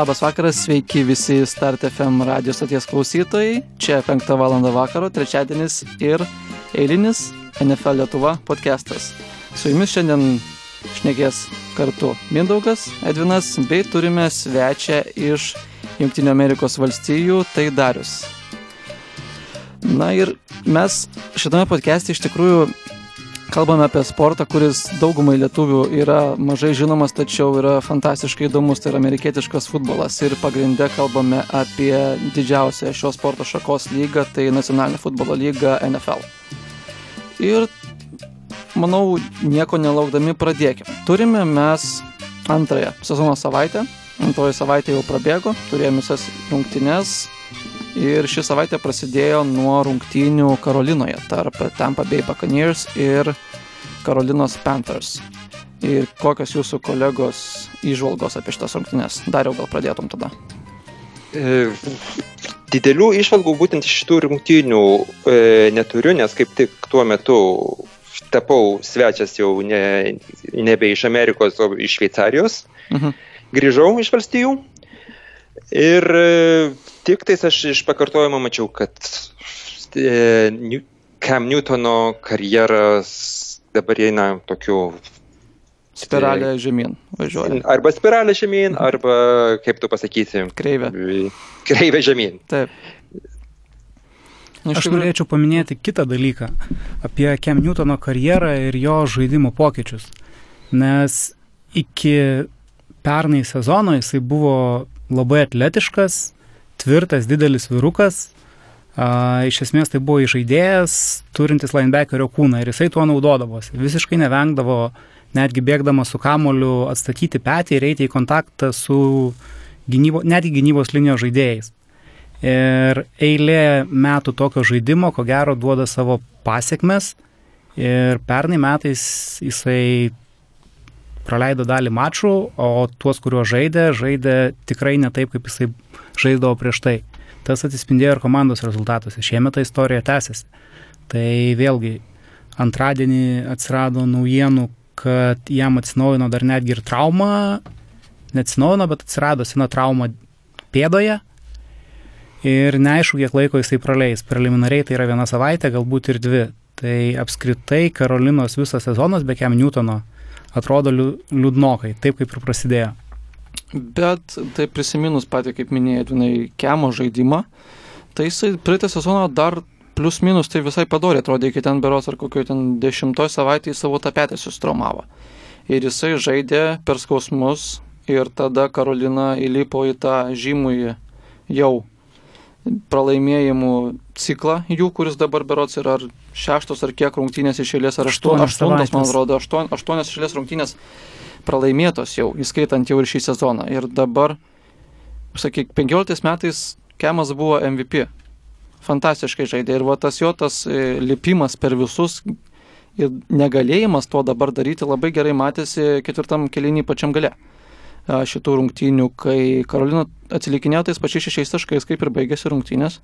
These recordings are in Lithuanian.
Labas vakaras, sveiki visi Start FM radio stoties klausytojai. Čia 5 val. vakaro, trečiadienis ir eilinis NFL Lietuva podcastas. Su jumis šiandien šnekės kartu Mindaugas, Edvinas, bei turime svečią iš Junktinio Amerikos valstijų, tai Darius. Na ir mes šitame podcast'e iš tikrųjų kalbame apie sportą, kuris daugumai lietuvių yra mažai žinomas, tačiau yra fantastiškai įdomus, tai yra amerikietiškas futbolas. Ir pagrindė kalbame apie didžiausią šios sporto šakos lygą, tai nacionalinę futbolo lygą NFL. Ir manau, nieko nelaukdami pradėkime. Turime mes antrąją sezono savaitę, antroji savaitė jau prabėgo, turėjome visas rungtynes, Ir ši savaitė prasidėjo nuo rungtynių Karolinoje tarp Tampa Bay Buccaneers ir Karolinos Panthers. Ir kokios jūsų kolegos išvalgos apie šitas rungtynės? Dariau, gal pradėtum tada? E, didelių išvalgų būtent iš šitų rungtynių e, neturiu, nes kaip tik tuo metu tapau svečias jau ne, nebe iš Amerikos, o iš Šveicarijos. Mhm. Grįžau iš valstijų ir Tik tais aš iš pakartojimo mačiau, kad e, Cam Newtono karjeras dabar eina tokiu Spiralė žemyn važiuoja. Arba spiralė žemyn, arba, kaip tu pasakysi, kreivė. Kreivė žemyn. Taip. Aš norėčiau paminėti kitą dalyką apie Cam Newtono karjerą ir jo žaidimo pokyčius. Nes iki pernai sezono jisai buvo labai atletiškas, tvirtas, didelis vyrukas. A, iš esmės tai buvo žaidėjas, turintis linebackerio kūną ir jisai tuo naudodavosi. Visiškai nevengdavo, netgi bėgdama su kamoliu, atstatyti petį ir eiti į kontaktą su gynybo, netgi gynybos linijos žaidėjais. Ir eilė metų tokio žaidimo, ko gero, duoda savo pasiekmes. Ir pernai metais jisai praleido dalį mačų, o tuos, kuriuos žaidė, žaidė tikrai ne taip, kaip jisai žaisdavo prieš tai. Tas atsispindėjo ir komandos rezultatuose. Šiemet ta istorija tęsiasi. Tai vėlgi antradienį atsirado naujienų, kad jam atsinaujino dar netgi ir trauma, neatsinaujino, bet atsirado sena trauma pėdoje. Ir neaišku, kiek laiko jisai praleis. Preliminariai tai yra viena savaitė, galbūt ir dvi. Tai apskritai Karolinos visas sezonas be Kem Newtono atrodo liūdnokai, taip kaip ir prasidėjo. Bet tai prisiminus patį, kaip minėjai, žinai, Kemo žaidimą, tai jisai praeitą sezoną dar plius minus tai visai padorė, atrodė iki ten beros ar kokio ten dešimtoj savaitėje savo tapetę sustromavo. Ir jisai žaidė per skausmus ir tada Karolina įlipo į tą žymųjį jau pralaimėjimų ciklą jų, kuris dabar berots yra ar šeštos ar kiek rungtynės išėlės, ar aštuonios, aštuonios man atrodo, aštuon, aštuonios išėlės rungtynės pralaimėtos jau, įskaitant jau ir šį sezoną. Ir dabar, sakyk, 15 metais Kemas buvo MVP. Fantastiškai žaidė. Ir va tas jo tas e, lipimas per visus ir negalėjimas to dabar daryti labai gerai matėsi ketvirtam kelinį pačiam gale šitų rungtynių, kai Karolina atsilikinėjo tais pačiais šešiais taškais, kaip ir baigėsi rungtynės.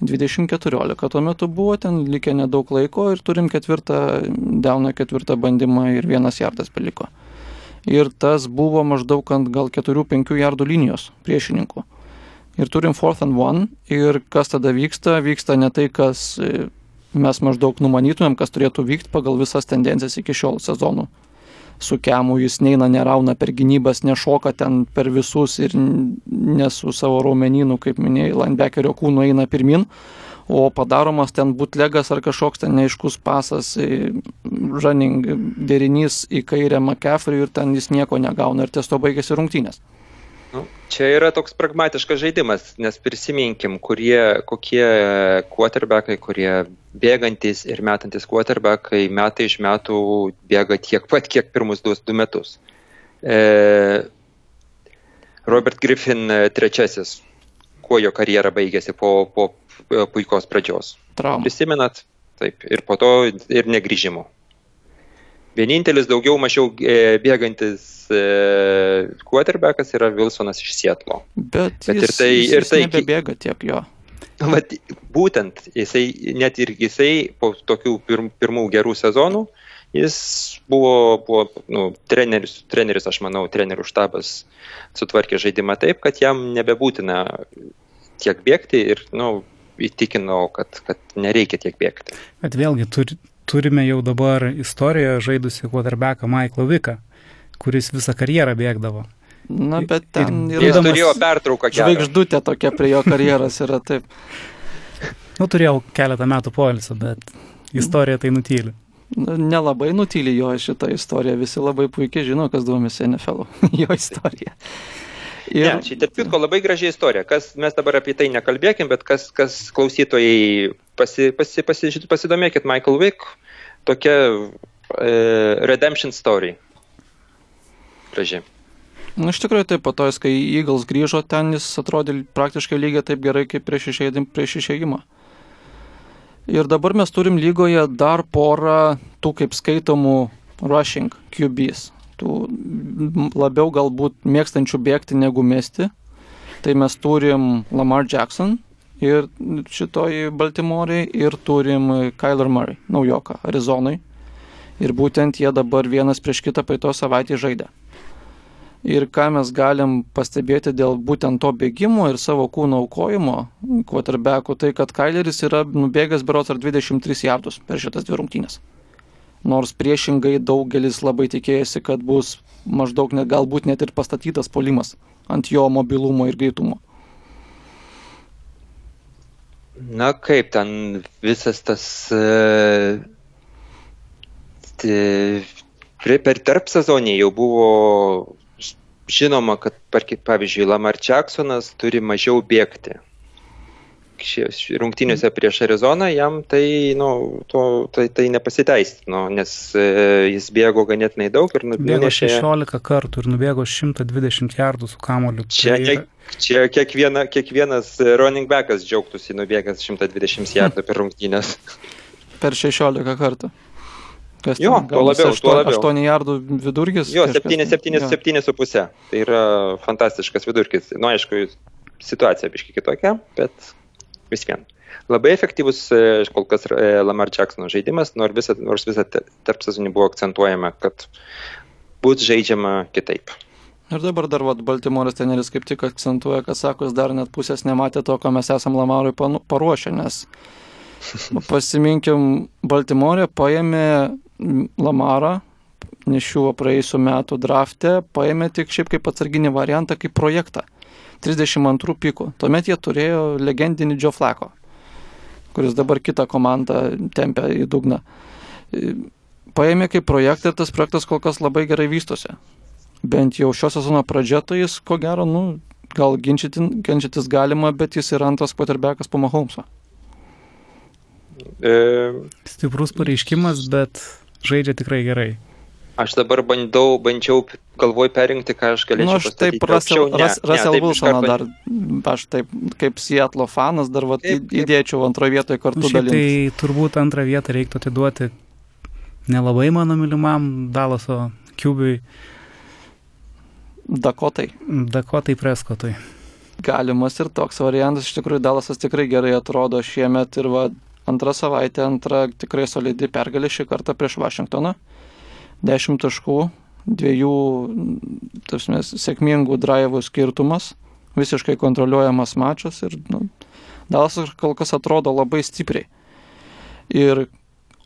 2014 tuo metu buvo, ten likę nedaug laiko ir turim ketvirtą, deuną ketvirtą bandymą ir vienas jardas beliko. Ir tas buvo maždaug ant gal 4-5 jardų linijos priešininkų. Ir turim fourth and one ir kas tada vyksta, vyksta ne tai, kas e, mes maždaug numanytumėm, kas turėtų vykti pagal visas tendencijas iki šiol sezonų su kemu jis neina, nerauna per gynybas, nešoka ten per visus ir ne su savo raumenynu, kaip minėjai, linebackerio kūnu eina pirmin, o padaromas ten butlegas ar kažkoks ten neaiškus pasas, running derinys į kairę McCaffrey ir ten jis nieko negauna ir ties to baigėsi rungtynės. Nu, čia yra toks pragmatiškas žaidimas, nes prisiminkim, kurie, kokie quarterbackai, kurie bėgantis ir metantis quarterbackai metai iš metų bėga tiek pat, kiek pirmus du, du metus. E, Robert Griffin e, trečiasis, kuo jo karjera baigėsi po, po puikos pradžios. Trauma. Prisimenat? Taip, ir po to ir negrįžimo. Vienintelis daugiau mažiau e, bėgantis e, quarterbackas yra Wilsonas iš Sietlo. Bet, Bet jis, ir tai, jis, ir tai nebebėga tiek jo. Vat, būtent, jisai, net ir jisai po tokių pirm, pirmų gerų sezonų, Jis buvo, buvo nu, treneris, treneris, aš manau, trenerių štabas sutvarkė žaidimą taip, kad jam nebebūtina tiek bėgti ir nu, įtikinau, kad, kad nereikia tiek bėgti. Bet vėlgi turi, turime jau dabar istoriją žaidusi quarterbacką Michaelą Viką, kuris visą karjerą bėgdavo. Na, bet ten ir, yra... Jis turėjo pertrauką. Žvaigždutė tokia prie jo karjeros yra taip. Nu, turėjau keletą metų poilsio, bet istorija tai nutyli. Nu, nelabai nutyli jo šitą istoriją, visi labai puikiai žino, kas domisi NFL, jo istorija. Ir... Ne, čia tarp kitko labai graži istorija. Kas, mes dabar apie tai nekalbėkim, bet kas, kas klausytojai pasi, pasi, pasi, pasidomėkit, Michael Wick, tokia e, redemption story. Graži. Na, iš tikrųjų, taip, po to, kai Eagles grįžo ten, jis atrodė praktiškai lygiai taip gerai, kaip prieš, išėjim, prieš išėjimą. Ir dabar mes turim lygoje dar porą tų kaip skaitomų rushing QBs. Tų labiau galbūt mėgstančių bėgti negu mesti. Tai mes turim Lamar Jackson ir šitoj Baltimorei ir turim Kyler Murray, naujoką, Arizonai. Ir būtent jie dabar vienas prieš kitą praeito savaitę žaidė ir ką mes galim pastebėti dėl būtent to bėgimo ir savo kūno aukojimo quarterbackų, tai kad Kaileris yra nubėgęs berots ar 23 jardus per šitas dvi rungtynės. Nors priešingai daugelis labai tikėjosi, kad bus maždaug net, galbūt net ir pastatytas polimas ant jo mobilumo ir greitumo. Na kaip ten visas tas uh, per tarp sezonį jau buvo žinoma, kad, pavyzdžiui, Lamar Jacksonas turi mažiau bėgti. Rungtynėse prieš Arizoną jam tai, nu, to, tai, tai nepasiteisino, nes e, jis bėgo ganėtinai daug ir nubėgo 16 kartų ir nubėgo 120 jardų su kamoliu. Čia, tai... čia kiekviena, kiekvienas running backas džiaugtųsi nubėgęs 120 jardų per rungtynės. Per 16 kartų. Kas jo, tuo labiau, 8, tuo labiau. 8 jardų vidurkis. Jo, 7,5. Tai yra fantastiškas vidurkis. Na, nu, aišku, situacija biški kitokia, bet vis vien. Labai efektyvus e, kol kas e, Lamar Jacksono žaidimas, nors visą, nors visą tarp sezonį buvo akcentuojama, kad bus žaidžiama kitaip. Ir dabar dar vat, Baltimoras teneris kaip tik akcentuoja, kad sako, jis dar net pusės nematė to, ko mes esam Lamarui paruošę, nes pasiminkim, Baltimorė paėmė Lamarą, nešiuvo praėjusiu metu drafte, paėmė tik šiaip kaip atsarginį variantą, kaip projektą. 32 pikų. Tuomet jie turėjo legendinį Joe Flako, kuris dabar kitą komandą tempia į dugną. Paėmė kaip projektą ir tas projektas kol kas labai gerai vystosi. Bent jau šio sezono pradžia, tai jis ko gero, nu, gal ginčytis galima, bet jis yra antras quarterbackas po Mahomes'o. E... Stiprus pareiškimas, bet žaidžia tikrai gerai. Aš dabar bandau, bandžiau, galvoj perinkti, ką aš galėčiau. Na, nu, aš taip, Russell, ne, Russell ne, Wilsoną dar, aš taip, kaip Seattle fanas, dar vat, taip, taip. įdėčiau antroje vietoje kartu dalyvauti. Tai turbūt antrą vietą reiktų atiduoti nelabai mano mylimam Dalaso Kiubiui. Dakotai. Dakotai Preskotui. Galimas ir toks variantas, iš tikrųjų Dalasas tikrai gerai atrodo šiemet ir va, Antra savaitė, antra tikrai solidi pergalė šį kartą prieš Vašingtoną. 10 taškų, dviejų tarpsime, sėkmingų drivų skirtumas, visiškai kontroliuojamas mačas ir nu, Dalasas kol kas atrodo labai stipriai. Ir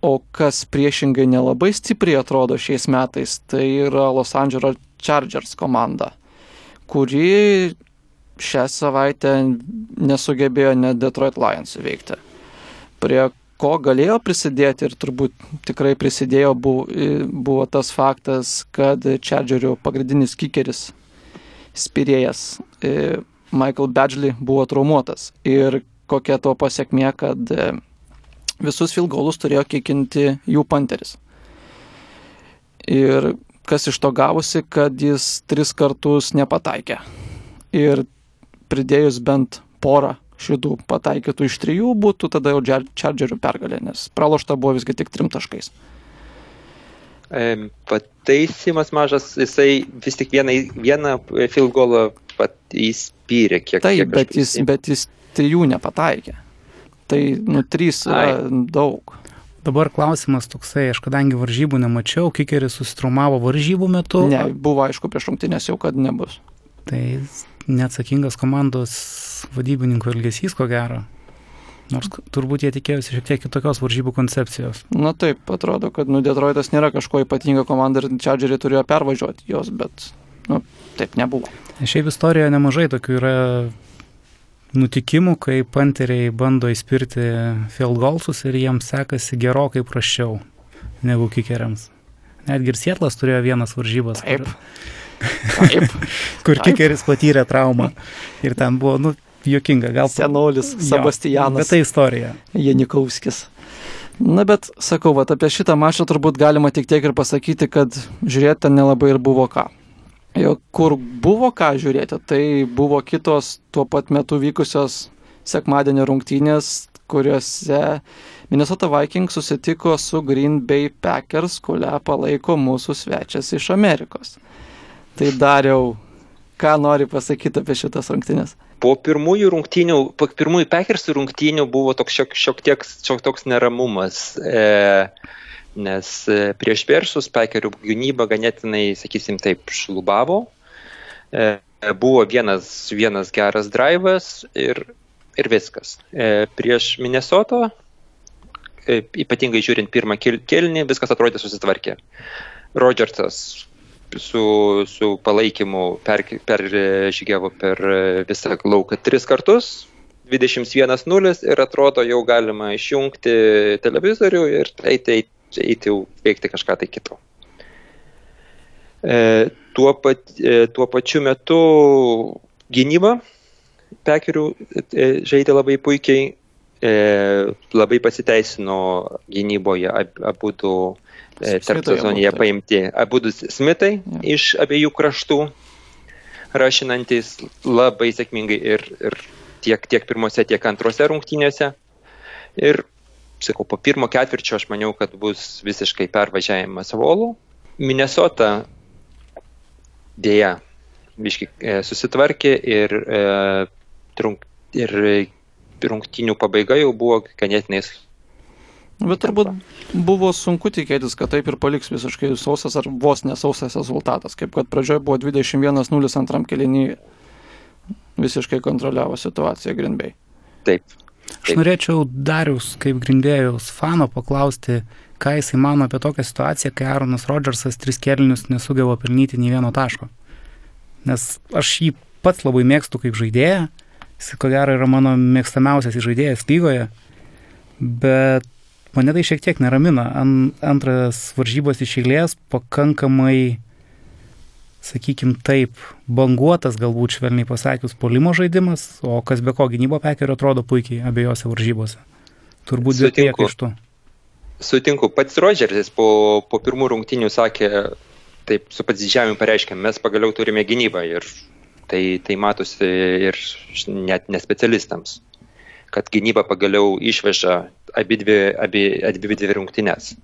o kas priešingai nelabai stipriai atrodo šiais metais, tai yra Los Angeles Chargers komanda, kuri šią savaitę nesugebėjo net Detroit Lions įveikti prie ko galėjo prisidėti ir turbūt tikrai prisidėjo buvo, buvo tas faktas, kad Chargerių pagrindinis kikeris, spirėjas Michael Badgley buvo traumuotas. Ir kokia to pasiekmė, kad visus filgolus turėjo kikinti jų panteris. Ir kas iš to gavosi, kad jis tris kartus nepataikė. Ir pridėjus bent porą šitų pataikytų iš trijų būtų tada jau Chargerių pergalė, nes pralošta buvo visgi tik trim taškais. Pataisimas mažas, jisai vis tik vieną, vieną field goalą įspyrė, kiek. Taip, kiek bet, jis, bet jis trijų nepataikė. Tai, nu, trys yra Ai. daug. Dabar klausimas toksai, aš kadangi varžybų nemačiau, kikeris susitraumavo varžybų metu. Ne, buvo aišku prieš rungtynės jau, kad nebus. Tai neatsakingas komandos vadybininkų elgesys, ko gero. Nors turbūt jie tikėjosi šiek tiek kitokios varžybų koncepcijos. Na taip, atrodo, kad nu, Detroitas nėra kažko ypatinga komanda ir Chargeriai turėjo pervažiuoti jos, bet nu, taip nebuvo. Šiaip istorijoje nemažai tokių yra nutikimų, kai panteriai bando įspirti field goalsus ir jiems sekasi gerokai prašiau negu kikeriams. Netgi ir Sietlas turėjo vienas varžybas. Taip. Kur, Taip. kur kikeris patyrė traumą. Ir ten buvo, nu, juokinga, gal. Senolis, Sebastianas. Bet tai istorija. Janikauskis. Na bet, sakau, vat, apie šitą mačą turbūt galima tik tiek ir pasakyti, kad žiūrėti ten nelabai ir buvo ką. Jo, kur buvo ką žiūrėti, tai buvo kitos tuo pat metu vykusios sekmadienio rungtynės, kuriuose Minnesota Vikings susitiko su Green Bay Packers, kurią palaiko mūsų svečias iš Amerikos. Tai dariau, ką nori pasakyti apie šitas rungtynės? Po pirmųjų rungtynių, po pirmųjų Packers rungtynių buvo toks šiek, šiek tiek šiek toks neramumas. E, nes e, prieš Persus Paikerių gynyba ganėtinai, sakysim taip, šlubavo. E, buvo vienas, vienas geras drivas ir, ir viskas. E, prieš Minnesota, ypatingai žiūrint pirmą kelnį, viskas atrodė susitvarkė. Rodžersas su, su palaikymu peržygiavo per, per visą lauką tris kartus, 21-0 ir atrodo jau galima išjungti televizorių ir eiti eiti jau veikti kažką tai kito. E, tuo, pat, e, tuo pačiu metu gynyba pekerių e, žaidė labai puikiai, e, labai pasiteisino gynyboje abu du e, tarp sezonėje paimti abu smitai ja. iš abiejų kraštų, rašinantis labai sėkmingai ir, ir tiek, tiek pirmose, tiek antrose rungtynėse. Ir sakau, po pirmo ketvirčio aš maniau, kad bus visiškai pervažiavimas volų. Minnesota dėja biški e, susitvarkė ir, e, trunk, ir rungtinių pabaiga jau buvo ganėtinai. Bet turbūt buvo sunku tikėtis, kad taip ir paliks visiškai sausas ar vos nesausas rezultatas, kaip kad pradžioje buvo 21-0 antram kelinyje. Visiškai kontroliavo situaciją Grinbei. Taip, Aš norėčiau Darius, kaip grindėjus fano, paklausti, ką jisai mano apie tokią situaciją, kai Aaronas Rodžersas tris kelnius nesugeba pelnyti nei vieno taško. Nes aš jį pats labai mėgstu kaip žaidėją, jis ko gero yra mano mėgstamiausias žaidėjas lygoje, bet mane tai šiek tiek neramina. Antras varžybos iš eilės pakankamai sakykim taip, banguotas galbūt švelniai pasakius polimo žaidimas, o kas be ko gynybo pekerio atrodo puikiai abiejose varžybose. Turbūt dėl tiek iš to. Sutinku, pats Rodžeris po, po pirmų rungtinių sakė, taip su pats didžiavimu pareiškė, mes pagaliau turime gynybą ir tai, tai matosi ir net nespecialistams, kad gynyba pagaliau išveža abi dvi, abi, abi dvi rungtinės.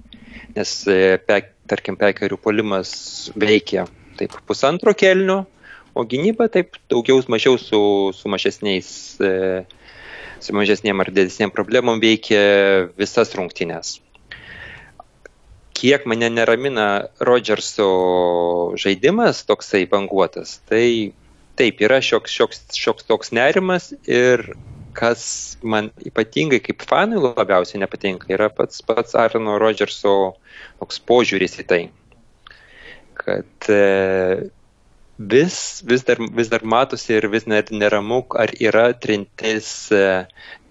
Nes, e, pe, tarkim, pekerių polimas veikia taip pusantro kelnio, o gynyba taip daugiau mažiau su, su mažesniais, e, su mažesniem ar didesniem problemom veikia visas rungtynės. Kiek mane neramina Rodžerso žaidimas toksai banguotas, tai taip yra šioks, šioks, šioks toks nerimas ir kas man ypatingai kaip fanui labiausiai nepatinka, yra pats pats Arno Rodžerso toks požiūris į tai kad e, vis, vis, dar, vis dar matosi ir vis net neramu, ar yra trintis e,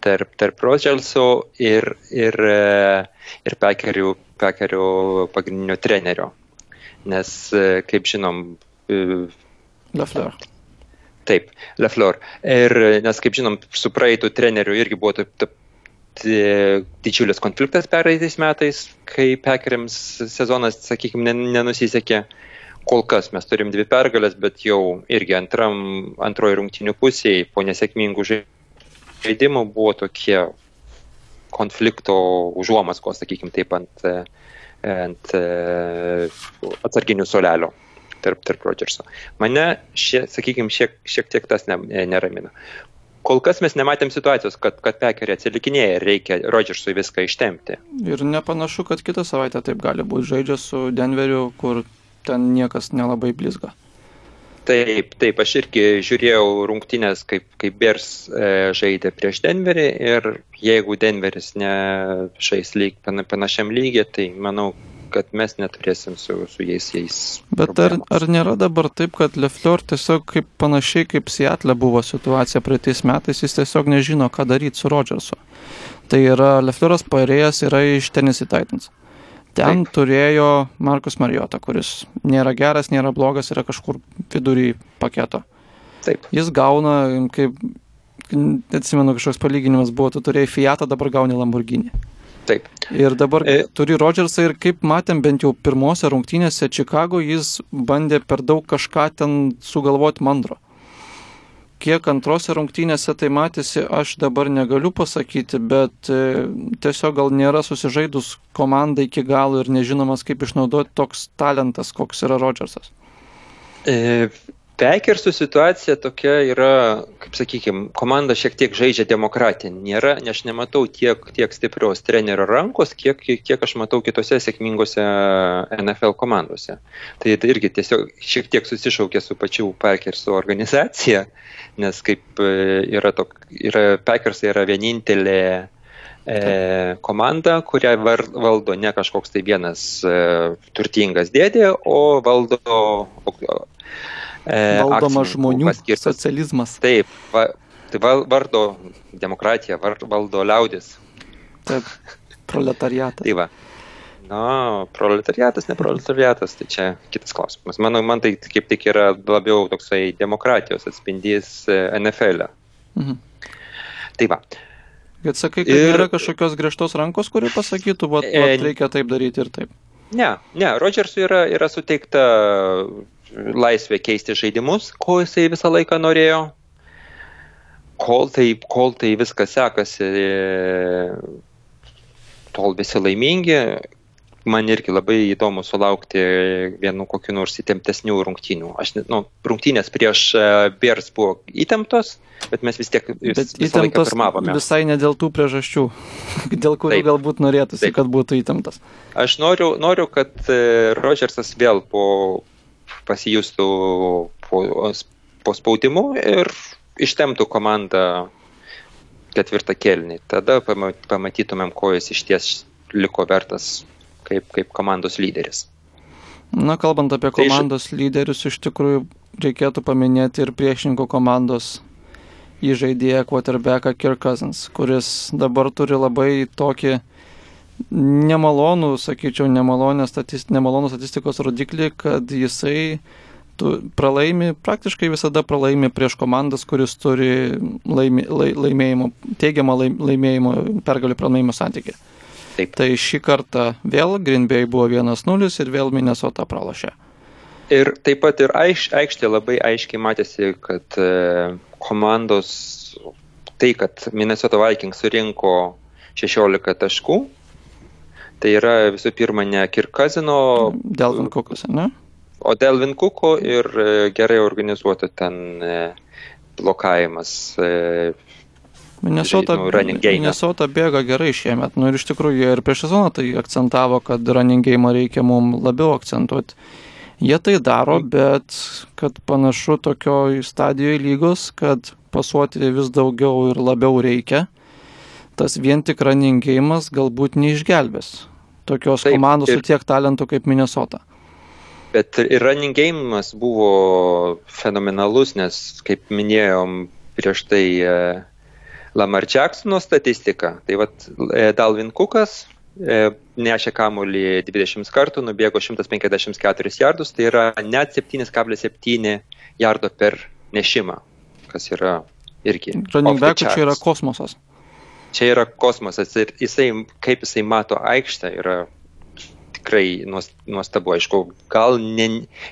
tarp, tarp Rodželso ir, ir, e, ir pekerių, pekerių pagrindinio trenerio. Nes, kaip žinom, Lefleur. Taip, Lefleur. Ir nes, kaip žinom, su praeitų treneriu irgi buvo taip, taip, didžiulis konfliktas pereitais metais, kai Pekeriams sezonas, sakykime, nenusisekė. Kol kas mes turim dvi pergalės, bet jau irgi antram, antroji rungtinių pusėje po nesėkmingų žaidimų buvo tokie konflikto užuomaskos, sakykime, taip ant, ant atsarginių solelio tarp, tarp Rodžerso. Mane, šie, sakykime, šiek, šiek tiek tas ne, neramina. kol kas mes nematėm situacijos, kad, kad pekeriai atsilikinėja ir reikia Rodžersui viską ištemti. Ir nepanašu, kad kitą savaitę taip gali būti. Žaidžia su Denveriu, kur ten niekas nelabai blizga. Taip, taip, aš irgi žiūrėjau rungtynės, kaip, kaip Bers e, žaidė prieš Denverį ir jeigu Denveris nežais lyg, panašiam lygiai, tai manau, kad mes neturėsim su, su jais jais. Bet ar, ar nėra dabar taip, kad Lefleur tiesiog kaip panašiai kaip Seattle buvo situacija praeitais metais, jis tiesiog nežino, ką daryti su Rodžersu. Tai yra Lefleuras pairėjas yra iš Tennessee Titans. Ten Taip. turėjo Markus Marijota, kuris nėra geras, nėra blogas, yra kažkur vidury paketo. Taip. Jis gauna, kaip, atsimenu, kažkoks palyginimas buvo, tu turėjai Fiatą, dabar gauni Lamborghini. Taip. Ir dabar e... turi Rodžersą ir kaip matėm bent jau pirmose rungtynėse Čikago, jis bandė per daug kažką ten sugalvoti mandro kiek antrose rungtynėse tai matėsi, aš dabar negaliu pasakyti, bet e, tiesiog gal nėra susižaidus komanda iki galo ir nežinomas, kaip išnaudoti toks talentas, koks yra Rodžersas. E, Pekersų situacija tokia yra, kaip sakykime, komanda šiek tiek žaidžia demokratiją. Nėra, aš nematau tiek, tiek stiprios trenerio rankos, kiek, kiek aš matau kitose sėkmingose NFL komandose. Tai, tai irgi tiesiog šiek tiek susišaukė su pačiu Pekersų organizacija, nes kaip e, yra, tok, yra Pekersai yra vienintelė e, komanda, kurią valdo ne kažkoks tai vienas e, turtingas dėdė, o valdo E, Valdoma žmonių paskirtas. socializmas. Taip, va, tai vardo demokratija, valdo liaudis. Taip, proletariatas. tai va. Na, proletariatas, ne proletariatas, tai čia kitas klausimas. Manau, man tai kaip tik yra labiau toksai demokratijos atspindys e, NFL. E. Mhm. Tai va. Bet sakai, kad ir... yra kažkokios griežtos rankos, kuri pasakytų, va, va, reikia taip daryti ir taip. Ne, ne, Rodžersui yra, yra suteikta laisvę keisti žaidimus, ko jisai visą laiką norėjo. Kol tai, kol tai viskas sekasi, tol visi laimingi. Man irgi labai įdomu sulaukti vienu kokiu nors įtemptesnių rungtynių. Aš, nu, rungtynės prieš e, Bears buvo įtemptos, bet mes vis tiek vis, bet visą laiką pirmavome. Visai ne dėl tų priežasčių, dėl kurių Taip. galbūt norėtųsi, Taip. kad būtų įtemptas. Aš noriu, noriu kad e, Rodžersas vėl po pasijustų po, po spaudimu ir ištemtų komandą ketvirtą kelnį. Tada pamatytumėm, ko jis iš ties liko vertas kaip, kaip komandos lyderis. Na, kalbant apie komandos tai, lyderius, iš tikrųjų reikėtų paminėti ir priešininko komandos įžaidėją quarterbacką Kirk Cousins, kuris dabar turi labai tokį nemalonų, sakyčiau, nemalonę statist, nemalonų statistikos rodiklį, kad jisai tu pralaimi, praktiškai visada pralaimi prieš komandas, kuris turi laimi, lai, laimėjimo, teigiamą laimėjimo pergalių pralaimėjimo santykį. Taip. Tai šį kartą vėl Green Bay buvo 1-0 ir vėl Minnesota pralašė. Ir taip pat ir aiš, aikštė labai aiškiai matėsi, kad e, komandos, tai, kad Minnesota Vikings surinko 16 taškų, Tai yra visų pirma ne Kirkazino. Delvin Kukas, ne? O Delvin Kuko ir e, gerai organizuota ten e, blokavimas. E, Minnesota, Minnesota bėga gerai šiemet. Nu ir iš tikrųjų jie ir prieš sezoną tai akcentavo, kad running game reikia mums labiau akcentuoti. Jie tai daro, bet kad panašu tokio stadijoje lygos, kad pasuoti vis daugiau ir labiau reikia, tas vien tik running game'as galbūt neišgelbės tokios Taip, komandos ir, su tiek talentų kaip Minnesota. Bet ir running game'as buvo fenomenalus, nes, kaip minėjom prieš tai e, Lamar Jacksono statistika, tai vad e, Dalvin Cookas e, nešė kamuolį 20 kartų, nubėgo 154 jardus, tai yra net 7,7 jardo per nešimą, kas yra irgi. Running back čia yra kosmosas čia yra kosmosas ir jisai, kaip jisai mato aikštę, yra tikrai nuostabu. Aišku, gal ne,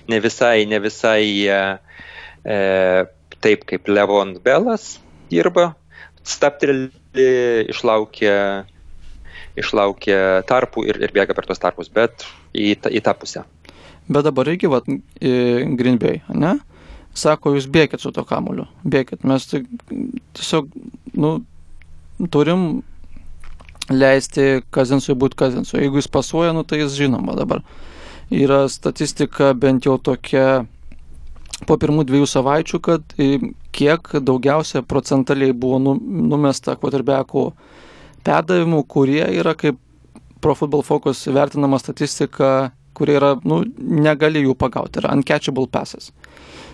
ne visai, ne visai e, e, taip kaip Levon Belas dirba, staptelį išlaukia, išlaukia tarpų ir, ir bėga per tos tarpus, bet į, į tą pusę. Bet dabar reikia, va, Green Bay, ne? sako, jūs bėkit su to kamuliu, bėkit. Mes tai tiesiog, nu, turim leisti Kazinsui būti Kazinsui. Jeigu jis pasuoja, nu, tai jis žinoma dabar. Yra statistika bent jau tokia po pirmų dviejų savaičių, kad kiek daugiausia procentaliai buvo nu, numesta quarterbackų perdavimų, kurie yra kaip Pro Football Focus vertinama statistika, kurie yra, nu, negali jų pagauti, yra uncatchable passes.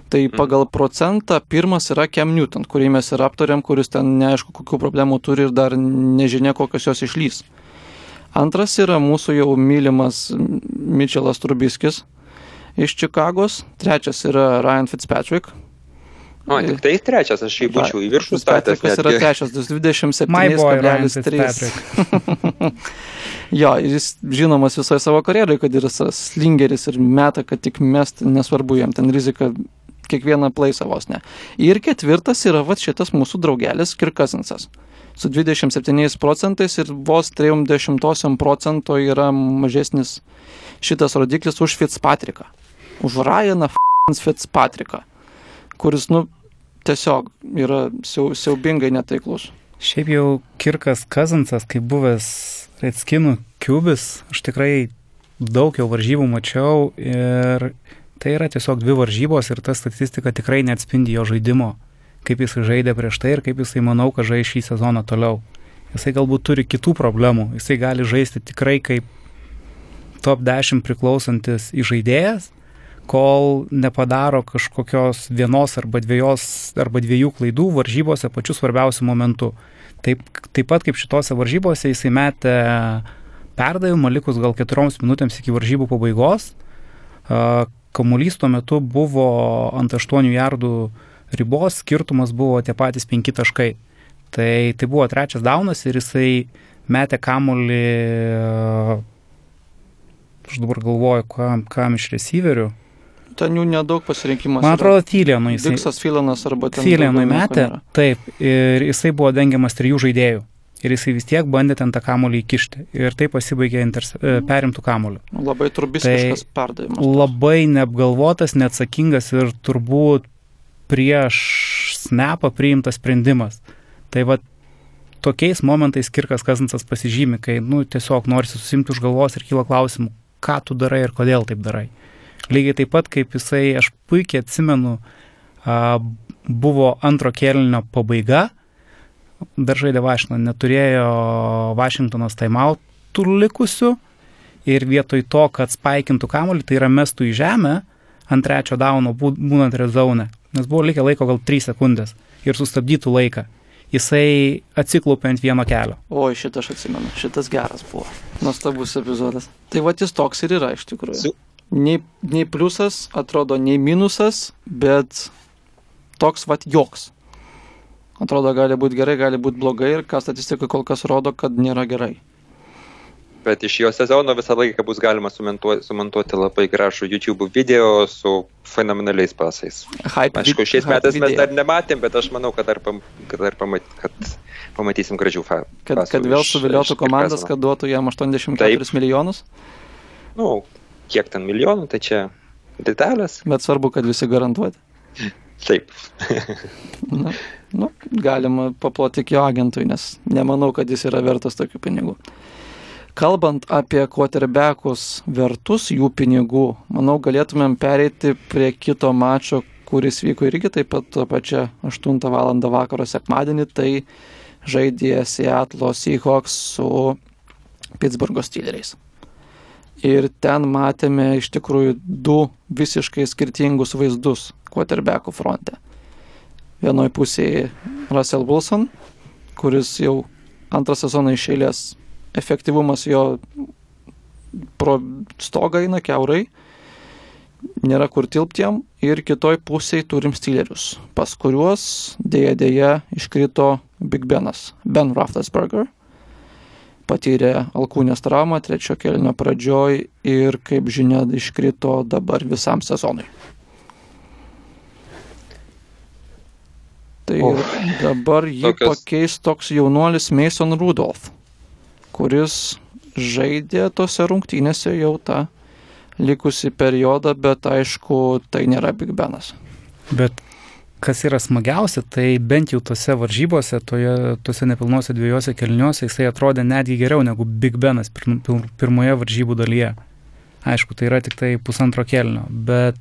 Tai mhm. pagal procentą pirmas yra Cam Newton, kurį mes ir aptariam, kuris ten neaišku, kokių problemų turi ir dar nežinia, kokios jos išlys. Antras yra mūsų jau mylimas Mitchellas Trubiskis iš Čikagos. Trečias yra Ryan Fitzpatrick. O, tik tai trečias, aš jį būčiau į viršų statęs. Kas yra trečias, 27,3. jo, jis žinomas visoje savo karjeroje, kad yra slingeris ir meta, kad tik mest, nesvarbu jam ten rizika kiekvieną plaisą vos ne. Ir ketvirtas yra va šitas mūsų draugelis Kirkazinsas. Su 27 procentais ir vos 30 procento yra mažesnis šitas rodiklis už Fitzpatricką. Už Ryaną Fitzpatricką. Kuris, nu, tiesiog yra siau, siaubingai netaiklus. Šiaip jau Kirkas Kazinsas, kaip buvęs Redskinų kiubis, aš tikrai daug jau varžybų mačiau ir Tai yra tiesiog dvi varžybos ir ta statistika tikrai neatspindi jo žaidimo, kaip jis žaidė prieš tai ir kaip jisai manau, kad žais šį sezoną toliau. Jisai galbūt turi kitų problemų, jisai gali žaisti tikrai kaip top 10 priklausantis įžaidėjas, kol nepadaro kažkokios vienos arba dviejos arba dviejų klaidų varžybose pačiu svarbiausiu momentu. Taip, taip pat kaip šitose varžybose jisai metė perdavimą likus gal keturioms minutėms iki varžybų pabaigos, kamuolys tuo metu buvo ant 8 jardų ribos, skirtumas buvo tie patys 5 taškai. Tai, tai buvo trečias daunas ir jisai metė kamuolį, aš dabar galvoju, kam, kam iš receiverių. Ten jų nedaug pasirinkimas. Man atrodo, Tylienui. Diksas Filanas arba ten. Tylienui metė, taip, ir jisai buvo dengiamas trijų žaidėjų ir jisai vis tiek bandė ten tą kamolį įkišti. Ir tai pasibaigė interse, perimtų kamoliu. Labai turbistiškas tai perdavimas. Labai neapgalvotas, neatsakingas ir turbūt prieš snapą priimtas sprendimas. Tai va tokiais momentais Kirkas Kazinsas pasižymi, kai nu, tiesiog norisi susimti už galvos ir kyla klausimų, ką tu darai ir kodėl taip darai. Lygiai taip pat kaip jisai, aš puikiai atsimenu, a, buvo antro kėlinio pabaiga dar žaidė Vašingtoną, neturėjo Vašingtonas taimautų likusių ir vietoj to, kad spaikintų kamuolį, tai yra mestų į žemę ant trečio dauno būnant rezone, nes buvo likę laiko gal 3 sekundės ir sustabdytų laiką. Jisai atsiklaupė ant vieno kelio. O, šitą aš atsimenu, šitas geras buvo. Nuostabus epizodas. Tai va jis toks ir yra iš tikrųjų. Nei, nei pliusas, atrodo, nei minusas, bet toks va joks atrodo gali būti gerai, gali būti blogai ir ką statistika kol kas rodo, kad nėra gerai. Bet iš jo sezono visą laiką bus galima sumontuoti, sumontuoti labai gražų YouTube video su fenomenaliais pasais. Hype, Aišku, šiais metais mes dar nematėm, bet aš manau, kad dar, pam, kad dar pamat, kad pamatysim gražių pasų. Kad, kad vėl suviliotų komandas, kad duotų jam 84 Taip. milijonus? Nu, kiek ten milijonų, tai čia detalės. Bet svarbu, kad visi garantuoti. Taip. Na, nu, galima paploti jo agentui, nes nemanau, kad jis yra vertas tokių pinigų. Kalbant apie quarterbackus vertus jų pinigų, manau, galėtumėm pereiti prie kito mačo, kuris vyko irgi taip pat tą pačią 8 val. vakaro sekmadienį, tai žaidė Seattle Seahawks su Pittsburgh Steeleriais. Ir ten matėme iš tikrųjų du visiškai skirtingus vaizdus quarterbackų fronte. Vienoje pusėje Russell Wilson, kuris jau antrą sezoną iš eilės efektyvumas jo pro stogą eina keurai, nėra kur tilptiem ir kitoj pusėje turim Steelerius, pas kuriuos dėja dėja iškrito Big Benas, Ben Roethlisberger, patyrė alkūnės traumą trečio kelnio pradžioj ir kaip žinia iškrito dabar visam sezonui. Tai oh, dabar jį tokios... pakeis toks jaunuolis Mason Rudolph, kuris žaidė tose rungtynėse jau tą likusi periodą, bet aišku, tai nėra Big Benas. Bet kas yra smagiausia, tai bent jau tose varžybose, toje, tose nepilnuose dviejose kelniuose jisai atrodė netgi geriau negu Big Benas pir, pir, pirmoje varžybų dalyje. Aišku, tai yra tik tai pusantro kelnio, bet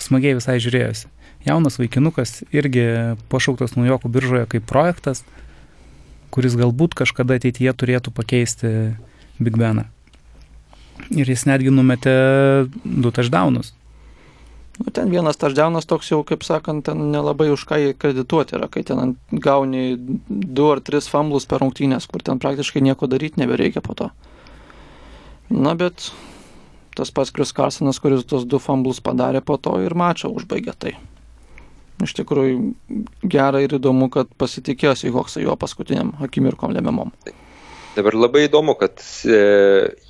smagiai visai žiūrėjosi. Jaunas vaikinukas irgi pašauktas naujokų biržoje kaip projektas, kuris galbūt kažkada ateityje turėtų pakeisti Big Beną. Ir jis netgi numetė du taždaunus. Nu, ten vienas taždaunas toks jau, kaip sakant, ten nelabai už ką kredituoti yra, kai ten gauni du ar tris famblus per rungtynės, kur ten praktiškai nieko daryti nebereikia po to. Na, bet tas pats Kris Karsonas, kuris tos du famblus padarė po to ir mačą užbaigė tai. Iš tikrųjų gera ir įdomu, kad pasitikėjo Seahawksai jo paskutiniam akimirkom lemiamom. Dabar labai įdomu, kad e,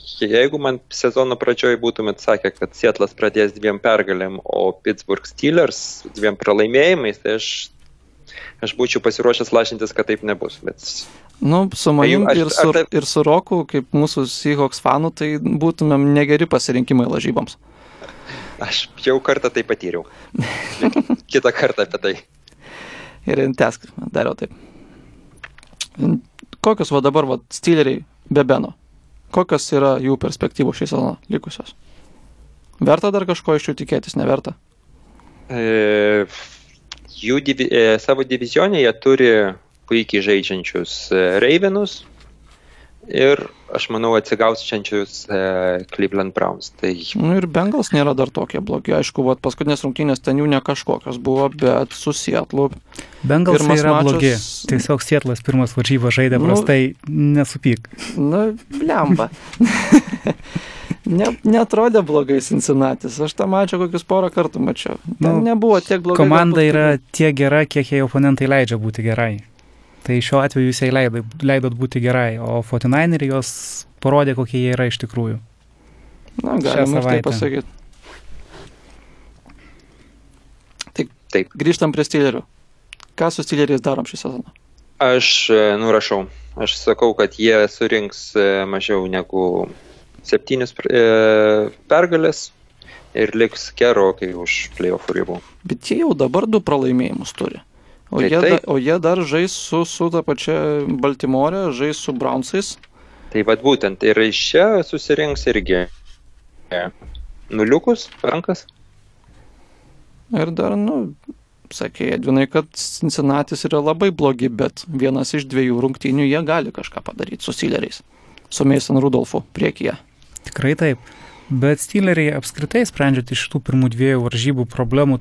jeigu man sezono pradžioje būtumėt sakę, kad Sietlas pradės dviem pergalėm, o Pittsburgh Steelers dviem pralaimėjimais, tai aš, aš būčiau pasiruošęs lašintis, kad taip nebus. Bet... Nu, su manim tai, ir, su, tai... ir su Roku, kaip mūsų Seahawks fanų, tai būtumėm negeri pasirinkimai lažyboms. Aš jau kartą tai patyriau. Kitą kartą apie tai. Ir tesk, dariau taip. Kokios va dabar va Steeleriai be Beno? Kokios yra jų perspektyvos šį sezoną likusios? Verta dar kažko iš jų tikėtis, neverta? E, jų divi, e, savo divizionė jie turi puikiai žaidžiančius e, Ravenus, ir, aš manau, atsigausiančius e, Cleveland Browns. Tai... Nu, ir Bengals nėra dar tokie blogi. Aišku, vat, paskutinės rungtynės ten jų ne kažkokios buvo, bet su Sietlu. Bengals yra mačas... blogi. Tiesiog Sietlas pirmas varžybą žaidė nu, prastai, nesupyk. Na, lemba. ne, netrodė blogai Cincinnati. Aš tą mačiau kokius porą kartų mačiau. Ten nu, nebuvo tiek blogai. Komanda yra tiek gera, kiek jie oponentai leidžia būti gerai. Tai šiuo atveju jūs jai leidot, leidot būti gerai, o 49eri jos parodė, kokie jie yra iš tikrųjų. Na, galima ir taip pasakyti. Taip, taip. Grįžtam prie stylerių. Ką su styleriais darom šį sezoną? Aš e, nurašau. Aš sakau, kad jie surinks e, mažiau negu septynis e, pergalės ir liks gerokai už playoff ribų. Bet jie jau dabar du pralaimėjimus turi. O, tai, jie, da, o jie dar žais su, su ta pačia Baltimore, žais su Brownsais. Tai vad būtent ir iš čia susirinks irgi nuliukus, rankas. Ir dar, nu, sakė Edvinai, kad Cincinnati yra labai blogi, bet vienas iš dviejų rungtynių jie gali kažką padaryti su Steeleriais, su Mason Rudolfu priekyje. Tikrai taip. Bet Steeleriai apskritai sprendžiant iš tų pirmų dviejų varžybų problemų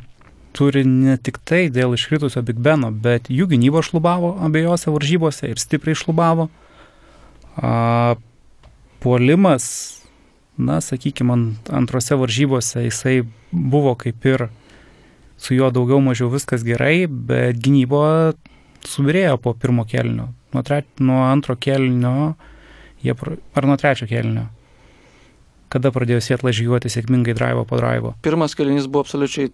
turi ne tik tai dėl iškritusio Big Beno, bet jų gynyba šlubavo abiejose varžybose ir stipriai šlubavo. A, puolimas, na, sakykime, antrose varžybose jisai buvo kaip ir su juo daugiau mažiau viskas gerai, bet gynybo subirėjo po pirmo kelnio. Nuo, tre, nuo antro kelnio, jie, ar nuo trečio kelnio kada pradėjo Sietla žygiuoti sėkmingai drivo po drivo? Pirmas kelinys buvo absoliučiai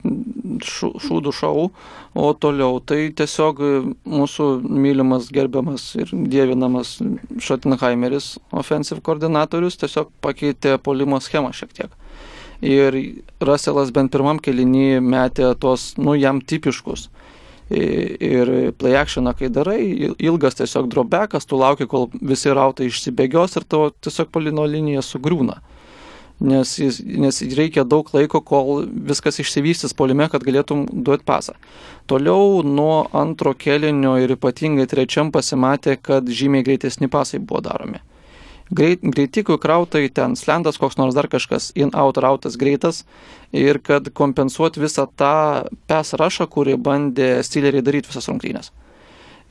šūdų šau, o toliau tai tiesiog mūsų mylimas, gerbiamas ir dievinamas Schottenheimeris, offensive koordinatorius, tiesiog pakeitė polimo schemą šiek tiek. Ir Russellas bent pirmam kelinį metė tos, nu, jam tipiškus ir play actioną, kai darai, ilgas tiesiog drobekas, tu lauki, kol visi rautai išsibėgios ir tavo tiesiog polino linija sugriūna nes, jis, nes reikia daug laiko, kol viskas išsivystys polime, kad galėtum duoti pasą. Toliau nuo antro kelinio ir ypatingai trečiam pasimatė, kad žymiai greitesni pasai buvo daromi. Greit, greitikų krautai ten slendas, koks nors dar kažkas, in-out rautas greitas ir kad kompensuoti visą tą pes rašą, kurį bandė stileriai daryti visas rungtynės.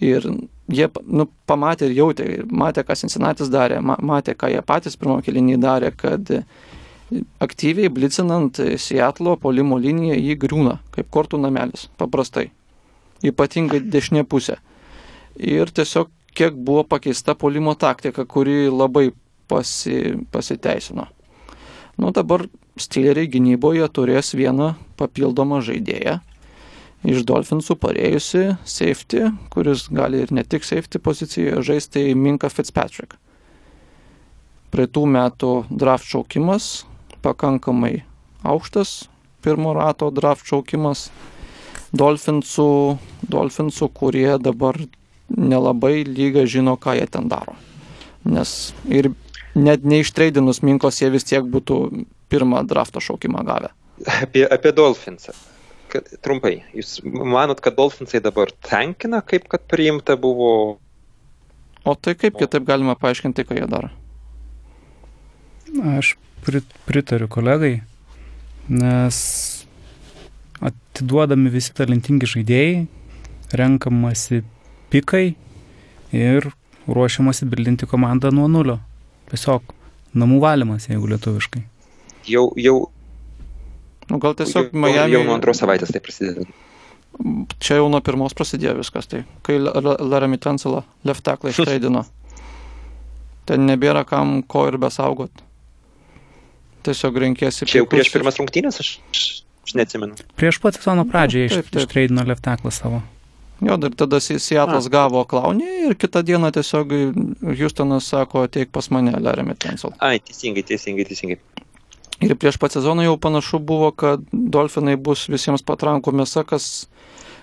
Ir jie nu, pamatė ir jautė, matė, ką Cincinnati darė, matė, ką jie patys pirmą kelinį darė, kad aktyviai blicinant Seatlo polimo liniją jį griūna, kaip kortų namelis, paprastai. Ypatingai dešinė pusė. Ir tiesiog kiek buvo pakeista polimo taktika, kuri labai pasi, pasiteisino. Nu dabar Steeleriai gynyboje turės vieną papildomą žaidėją. Iš Dolphinsų parėjusi safety, kuris gali ir ne tik safety pozicijoje žaisti Minka Fitzpatrick. Praeitų metų draft šaukimas, pakankamai aukštas pirmo rato draft šaukimas. Dolfinsų, Dolfinsų, kurie dabar nelabai lyga žino, ką jie ten daro. Nes ir net neištreidinus Minkos jie vis tiek būtų pirmą drafto šaukimą gavę. Apie, apie Dolfinsą. Trumpai, jūs manot, kad Dolfinsai dabar tenkina, kaip kad priimta buvo? O tai kaip kitaip galima paaiškinti, ką jie daro? Aš pritariu kolegai, nes atiduodami visi talentingi žaidėjai, renkamasi pikai ir ruošiamasi bildinti komandą nuo nulio. Tiesiog namų valymas, jeigu lietuviškai. Jau, jau. Nu, gal tiesiog jau, Miami. Jau nuo antros savaitės tai prasideda. Čia jau nuo pirmos prasidėjo viskas, tai kai Larami Tenselą left tackle išleidino. Ten nebėra kam ko ir besaugot. Tiesiog renkėsi. Čia jau prieš pirmas rungtynės, aš, aš neatsimenu. Prieš pat sezono pradžią iš, ištreidino left tackle savo. Jo, ir tada Seattle'as gavo klaunį ir kitą dieną tiesiog Houstonas sako, ateik pas mane, Larry Tensel. Ai, teisingai, teisingai, teisingai. Ir prieš pat sezoną jau panašu buvo, kad Dolfinai bus visiems patrankų mėsa, kas,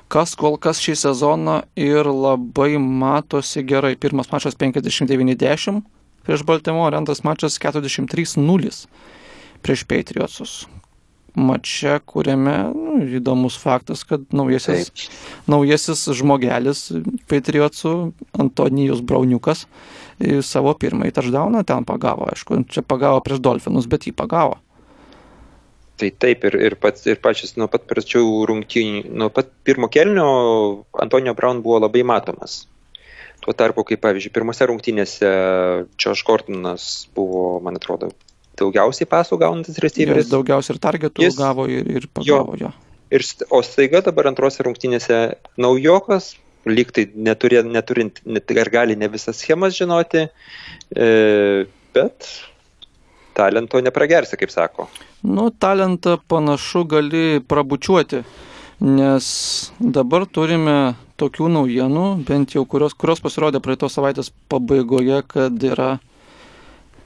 kas kol kas šį sezoną ir labai matosi gerai. Pirmas mačas 59-10 prieš Baltimore, antras mačas 43-0 prieš Patriotsus mače, kuriame nu, įdomus faktas, kad naujasis, Taip. naujasis žmogelis Patriotsų Antonijus Brauniukas savo pirmąjį taždauną ten pagavo, aišku, čia pagavo prieš Dolfinus, bet jį pagavo. Tai taip, ir, ir, pats, ir pačias nuo pat pradžių rungtynių, nuo pat pirmo kelnio Antonijo Braun buvo labai matomas. Tuo tarpu, kaip pavyzdžiui, pirmose rungtynėse Gordonas buvo, man atrodo, daugiausiai pasų gaunantis receiveris. Jis daugiausiai ir targetų jis, gavo ir, ir pagavo jo. jo. Ir, o staiga dabar antrose rungtynėse naujokas, lyg tai neturi, neturint, net, ar gali ne visas schemas žinoti, e, bet talento nepragersi, kaip sako. Nu, talentą panašu gali prabučiuoti, nes dabar turime tokių naujienų, bent jau kurios, kurios pasirodė praeitos savaitės pabaigoje, kad yra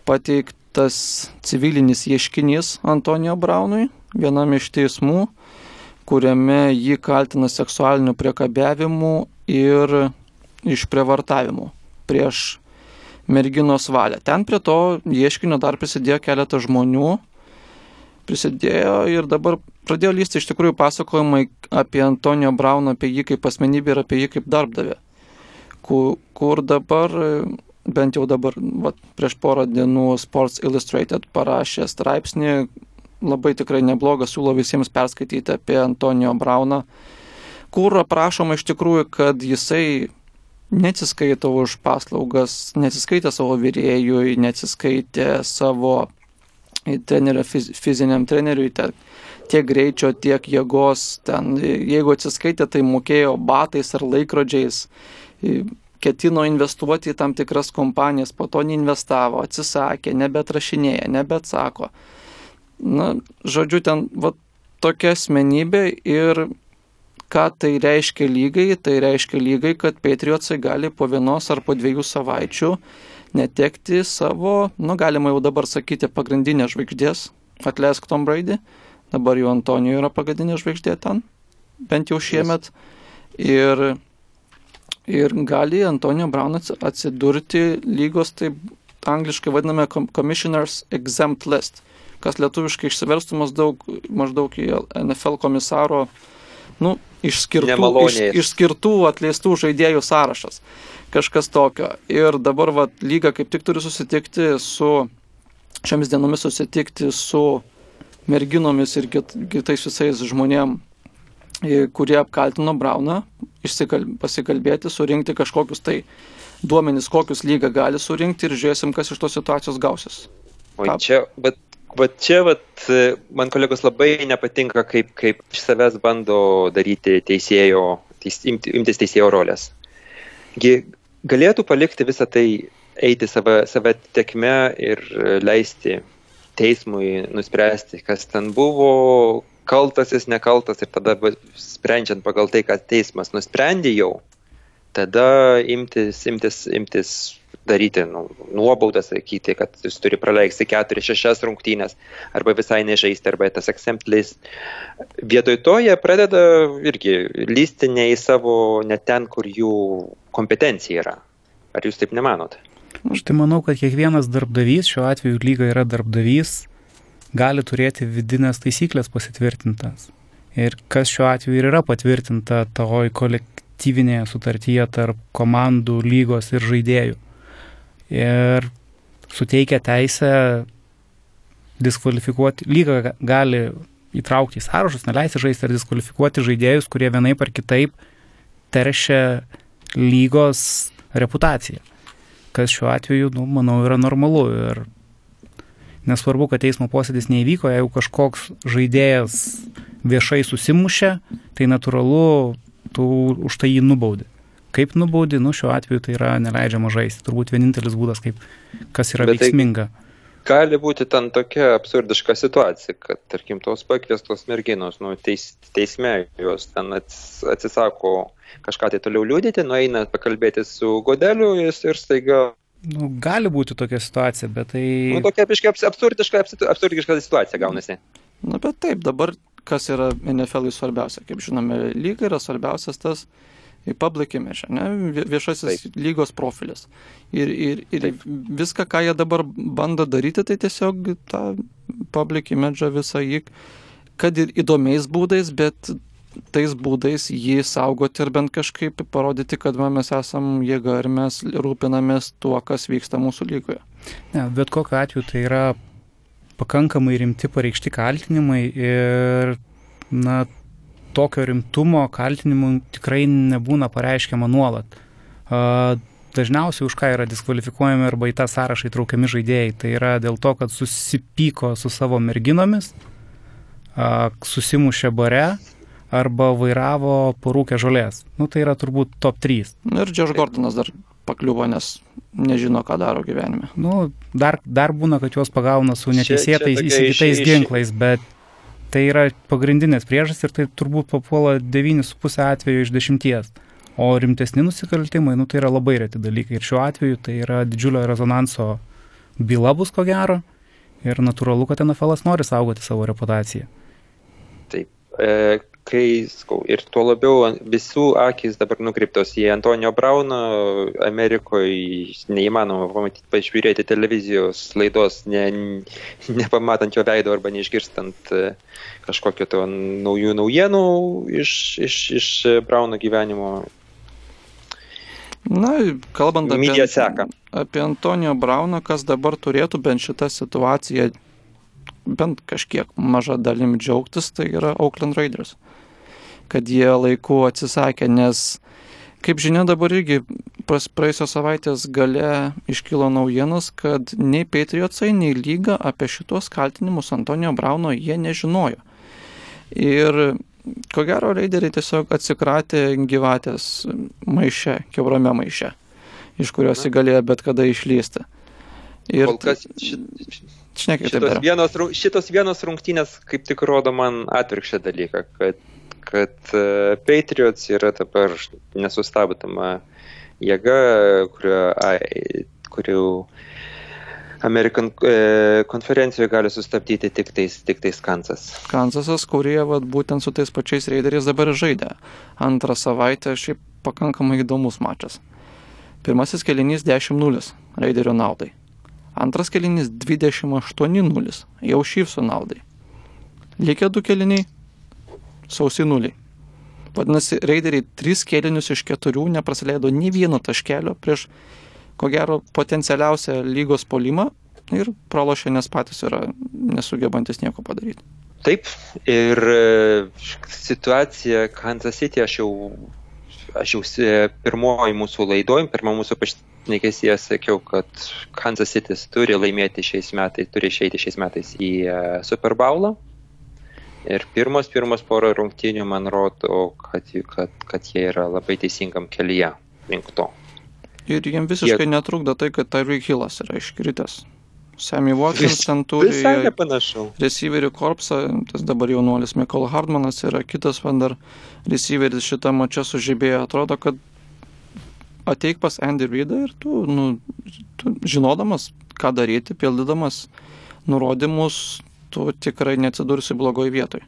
pateikt tas civilinis ieškinys Antonijo Braunui, vienam iš teismų, kuriame jį kaltina seksualiniu priekabiavimu ir išprievartavimu prieš merginos valią. Ten prie to ieškinio dar prisidėjo keletas žmonių, prisidėjo ir dabar pradėjo lysti iš tikrųjų pasakojimai apie Antonijo Brauną, apie jį kaip asmenybę ir apie jį kaip darbdavę, kur, kur dabar bent jau dabar, va, prieš porą dienų Sports Illustrated parašė straipsnį, labai tikrai neblogą, siūlo visiems perskaityti apie Antonijo Brauną, kur aprašoma iš tikrųjų, kad jisai neatsiskaito už paslaugas, neatsiskaitė savo vyrėjui, neatsiskaitė savo trenerio, fiz, fiziniam treneriui, tiek, tiek greičio, tiek jėgos, ten, jeigu atsiskaitė, tai mokėjo batais ar laikrodžiais ketino investuoti į tam tikras kompanijas, po to neinvestavo, atsisakė, nebetrašinėja, nebeatsako. Na, žodžiu, ten va, tokia asmenybė ir ką tai reiškia lygai, tai reiškia lygai, kad Patriotsai gali po vienos ar po dviejų savaičių netekti savo, nu galima jau dabar sakyti, pagrindinės žvaigždės, atleisk Tom Brady, dabar jau Antonijo yra pagrindinė žvaigždė ten, bent jau šiemet. Ir ir gali Antonio Brown atsidurti lygos, taip angliškai vadiname Commissioners Exempt List, kas lietuviškai išsiverstų maždaug, maždaug į NFL komisaro nu, išskirtų, iš, išskirtų atleistų žaidėjų sąrašas. Kažkas tokio. Ir dabar va, lyga kaip tik turi susitikti su, šiomis dienomis susitikti su merginomis ir kit, kitais visais žmonėm, kurie apkaltino Brauną, pasikalbėti, surinkti kažkokius tai duomenys, kokius lyga gali surinkti ir žiūrėsim, kas iš tos situacijos gausis. O čia, bet, bet čia, bet, man kolegos labai nepatinka, kaip, kaip iš savęs bando daryti teisėjo, teis, imti, imtis teisėjo rolės. Gi galėtų palikti visą tai eiti save, save tekme ir leisti teismui nuspręsti, kas ten buvo, kaltas jis nekaltas ir tada sprendžiant pagal tai, ką teismas nusprendė jau, tada imtis, imtis, imtis daryti nu, nuobaudas, sakyti, kad jis turi praleisti 4-6 rungtynės arba visai nežaisti, arba tas exemplis. Vietoj to jie pradeda irgi lysti ne į savo, ne ten, kur jų kompetencija yra. Ar jūs taip nemanote? Aš tai manau, kad kiekvienas darbdavys, šiuo atveju lyga yra darbdavys, gali turėti vidinės taisyklės pasitvirtintas. Ir kas šiuo atveju ir yra patvirtinta toj kolektyvinėje sutartyje tarp komandų, lygos ir žaidėjų. Ir suteikia teisę diskvalifikuoti, lyga gali įtraukti į sąrašus, neleisti žaisti ar diskvalifikuoti žaidėjus, kurie vienaip ar kitaip teršia lygos reputaciją. Kas šiuo atveju, nu, manau, yra normalu. Ir nesvarbu, kad teismo posėdis neįvyko, jeigu kažkoks žaidėjas viešai susimušė, tai natūralu, tu už tai jį nubaudi. Kaip nubaudi, nu šiuo atveju tai yra neleidžiama žaisti. Turbūt vienintelis būdas, kaip, kas yra Bet tai veiksminga. Tai gali būti ten tokia absurdiška situacija, kad, tarkim, tos pakviestos merginos, nu, teis, teisme jos ten atsisako kažką tai toliau liūdėti, nueina pakalbėti su Godeliu ir staiga Nu, gali būti tokia situacija, bet tai... Nu, tokia biškai absurdiška, absurdiška situacija gaunasi. Na, bet taip, dabar kas yra NFL svarbiausia. Kaip žinome, lyga yra svarbiausias tas public image, ne? viešasis taip. lygos profilis. Ir, ir, ir taip. viską, ką jie dabar bando daryti, tai tiesiog tą public image visą jį, kad ir įdomiais būdais, bet tais būdais jį saugoti ir bent kažkaip parodyti, kad va, mes esam jėga ir mes rūpinamės tuo, kas vyksta mūsų lygoje. Ne, bet kokiu atveju tai yra pakankamai rimti pareikšti kaltinimai ir na, tokio rimtumo kaltinimų tikrai nebūna pareiškiama nuolat. Dažniausiai už ką yra diskvalifikuojami arba į tą sąrašą įtraukiami žaidėjai, tai yra dėl to, kad susipyko su savo merginomis, susimušė bare, arba vairavo porūkę žolės. Nu, tai yra turbūt top 3. Nu, ir Džoš Gortonas dar pakliuvo, nes nežino, ką daro gyvenime. Nu, dar, dar būna, kad juos pagauna su neteisėtais įsigytais ginklais, bet tai yra pagrindinės priežastys ir tai turbūt papuola 9,5 atveju iš 10. O rimtesni nusikaltimai, nu, tai yra labai reti dalykai. Ir šiuo atveju tai yra didžiulio rezonanso byla bus ko gero. Ir natūralu, kad NFL nori saugoti savo reputaciją. Taip. E, kai, skau, ir tuo labiau visų akis dabar nukreiptos į Antonio Brauną, Amerikoje neįmanoma pamatyti, pažiūrėti televizijos laidos, ne, nepamatant jo veido arba neišgirstant e, kažkokio to naujų naujienų iš, iš, iš Brauno gyvenimo. Na, kalbant apie, apie Antonijo Brauną, kas dabar turėtų bent šitą situaciją bent kažkiek maža dalim džiaugtis, tai yra Oakland Raiders kad jie laiku atsisakė, nes, kaip žinia, dabar irgi praėjusios savaitės gale iškilo naujienos, kad nei Patriotsai, nei lyga apie šitos kaltinimus Antonijo Brauno jie nežinojo. Ir ko gero, raideriai tiesiog atsikratė gyvatės maiše, keurame maiše, iš kurios jį galėjo bet kada išlysti. Ir kol kas šit, šitos, vienos, šitos vienos rungtynės kaip tik rodo man atvirkščią dalyką, kad kad e, Patriots yra dabar nesustabdoma jėga, kurio, kurių Amerikan e, konferencijoje gali sustabdyti tik tais, tik tais Kansas. Kansasas, kurie vat, būtent su tais pačiais raideriais dabar žaidė. Antrą savaitę šiaip pakankamai įdomus mačas. Pirmasis kelinys 10-0 raiderio naudai. Antras kelinys 28-0 jau šyfsų naudai. Likę du keliniai sausi nuliai. Vadinasi, raideriai tris kėlinius iš keturių nepraleido nei vieno taškelio prieš, ko gero, potencialiausią lygos polimą ir pralošė, nes patys yra nesugebantis nieko padaryti. Taip, ir e, situacija Kansas City, aš jau, aš jau pirmoji mūsų laidoj, pirmą mūsų pašnekėsyje sakiau, kad Kansas City turi laimėti šiais metais, turi išeiti šiais metais į e, Super Bowlą Ir pirmos, pirmos poro rungtynių man rodo, kad, kad, kad jie yra labai teisingam kelyje link to. Ir jiem visiškai jie... netrukdo tai, kad Tyreek Hillas yra iškritęs. Sammy Watkins Vis, ten turi receiverių korpsą, tas dabar jaunuolis Michael Hardmanas yra kitas vandar receiveris šitą mačią sužibėjo. Atrodo, kad ateik pas Andy Reidą ir tu, nu, tu žinodamas, ką daryti, pildydamas nurodymus, tu tikrai neatsidursi blogoje vietoje.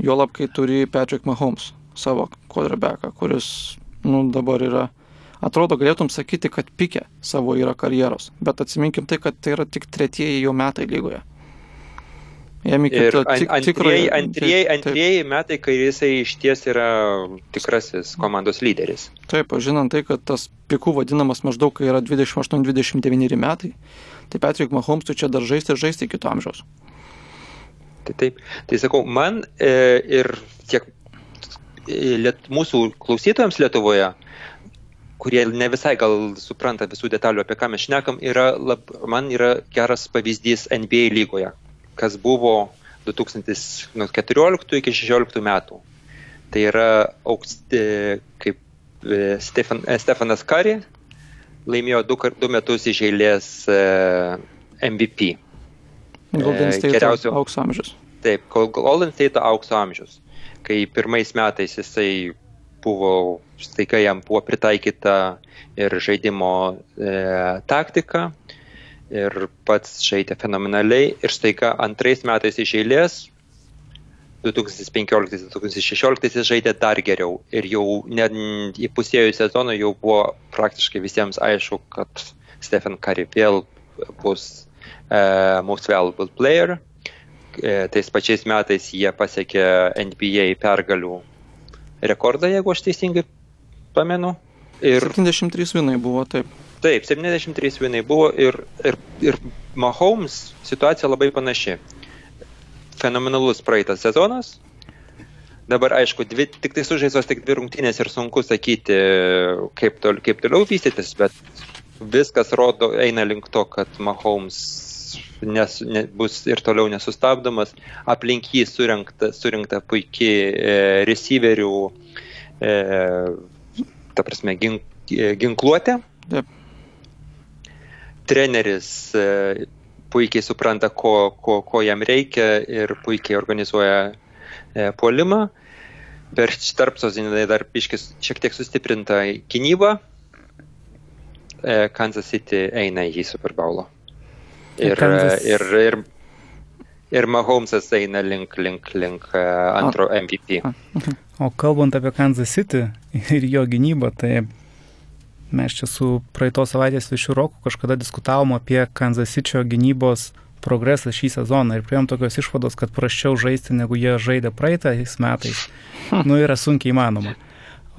Juolab, kai turi Patrick Mahomes savo quarterbacką, kuris nu, dabar yra, atrodo, galėtum sakyti, kad pikė savo yra karjeros, bet atsiminkim tai, kad tai yra tik tretieji jo metai lygoje. Jam iki to tik, antrieji, antrieji, antrieji metai, kai jisai iš ties yra tikrasis komandos lyderis. Taip, žinant tai, kad tas pikų vadinamas maždaug, kai yra 28-29 metai, tai Patrick Mahomes tu čia dar žaisti ir žaisti iki to amžiaus. Tai taip, tai sakau, man e, ir tiek liet, mūsų klausytojams Lietuvoje, kurie ne visai gal supranta visų detalių, apie ką mes šnekam, yra lab, man yra geras pavyzdys NBA lygoje, kas buvo 2014 iki 2016 metų. Tai yra auksti, kaip e, Stefan, e, Stefanas Kari laimėjo du, du metus iš eilės MVP. Golden State geriausio aukso amžius. Taip, Golden State aukso amžius. Kai pirmais metais jisai buvo, staiga jam buvo pritaikyta ir žaidimo e, taktika ir pats žaidė fenomenaliai ir staiga antrais metais iš eilės 2015-2016 jis žaidė dar geriau ir jau net įpusėjus sezoną jau buvo praktiškai visiems aišku, kad Stephen Curry vėl bus Most Valuable Player. Uh, tais pačiais metais jie pasiekė NBA pergalių rekordą, jeigu aš teisingai pamenu. Ir 73 vinai buvo, taip. Taip, 73 vinai buvo ir, ir, ir Mahomes situacija labai panaši. Fenomenalus praeitas sezonas. Dabar, aišku, dvi, tik tai sužaistos tik dvi rungtynės ir sunku sakyti, kaip, tol, kaip toliau vystytis, bet viskas rodo, eina link to, kad Mahomes nes, ne, bus ir toliau nesustabdomas. Aplink jį surinkta, surinkta puikiai e, receiverių, e, ta prasme, gink, e, ginkluotė. Yep. Treneris e, puikiai supranta, ko, ko, ko jam reikia ir puikiai organizuoja e, puolimą. Per tarpsozinį dar piškis šiek tiek sustiprinta gynyba. E, Kansas City eina į Super Bowl'o. Ir, Kansas... ir, ir, ir Mahomesas eina link, link, link e, antro MVP. O kalbant apie Kansas City ir jo gynybą, tai mes čia su praeitos savaitės višių roku kažkada diskutavom apie Kansas City gynybos progresą šį sezoną ir prieėm tokios išvados, kad praščiau žaisti, negu jie žaidė praeitais metais, nu yra sunkiai įmanoma.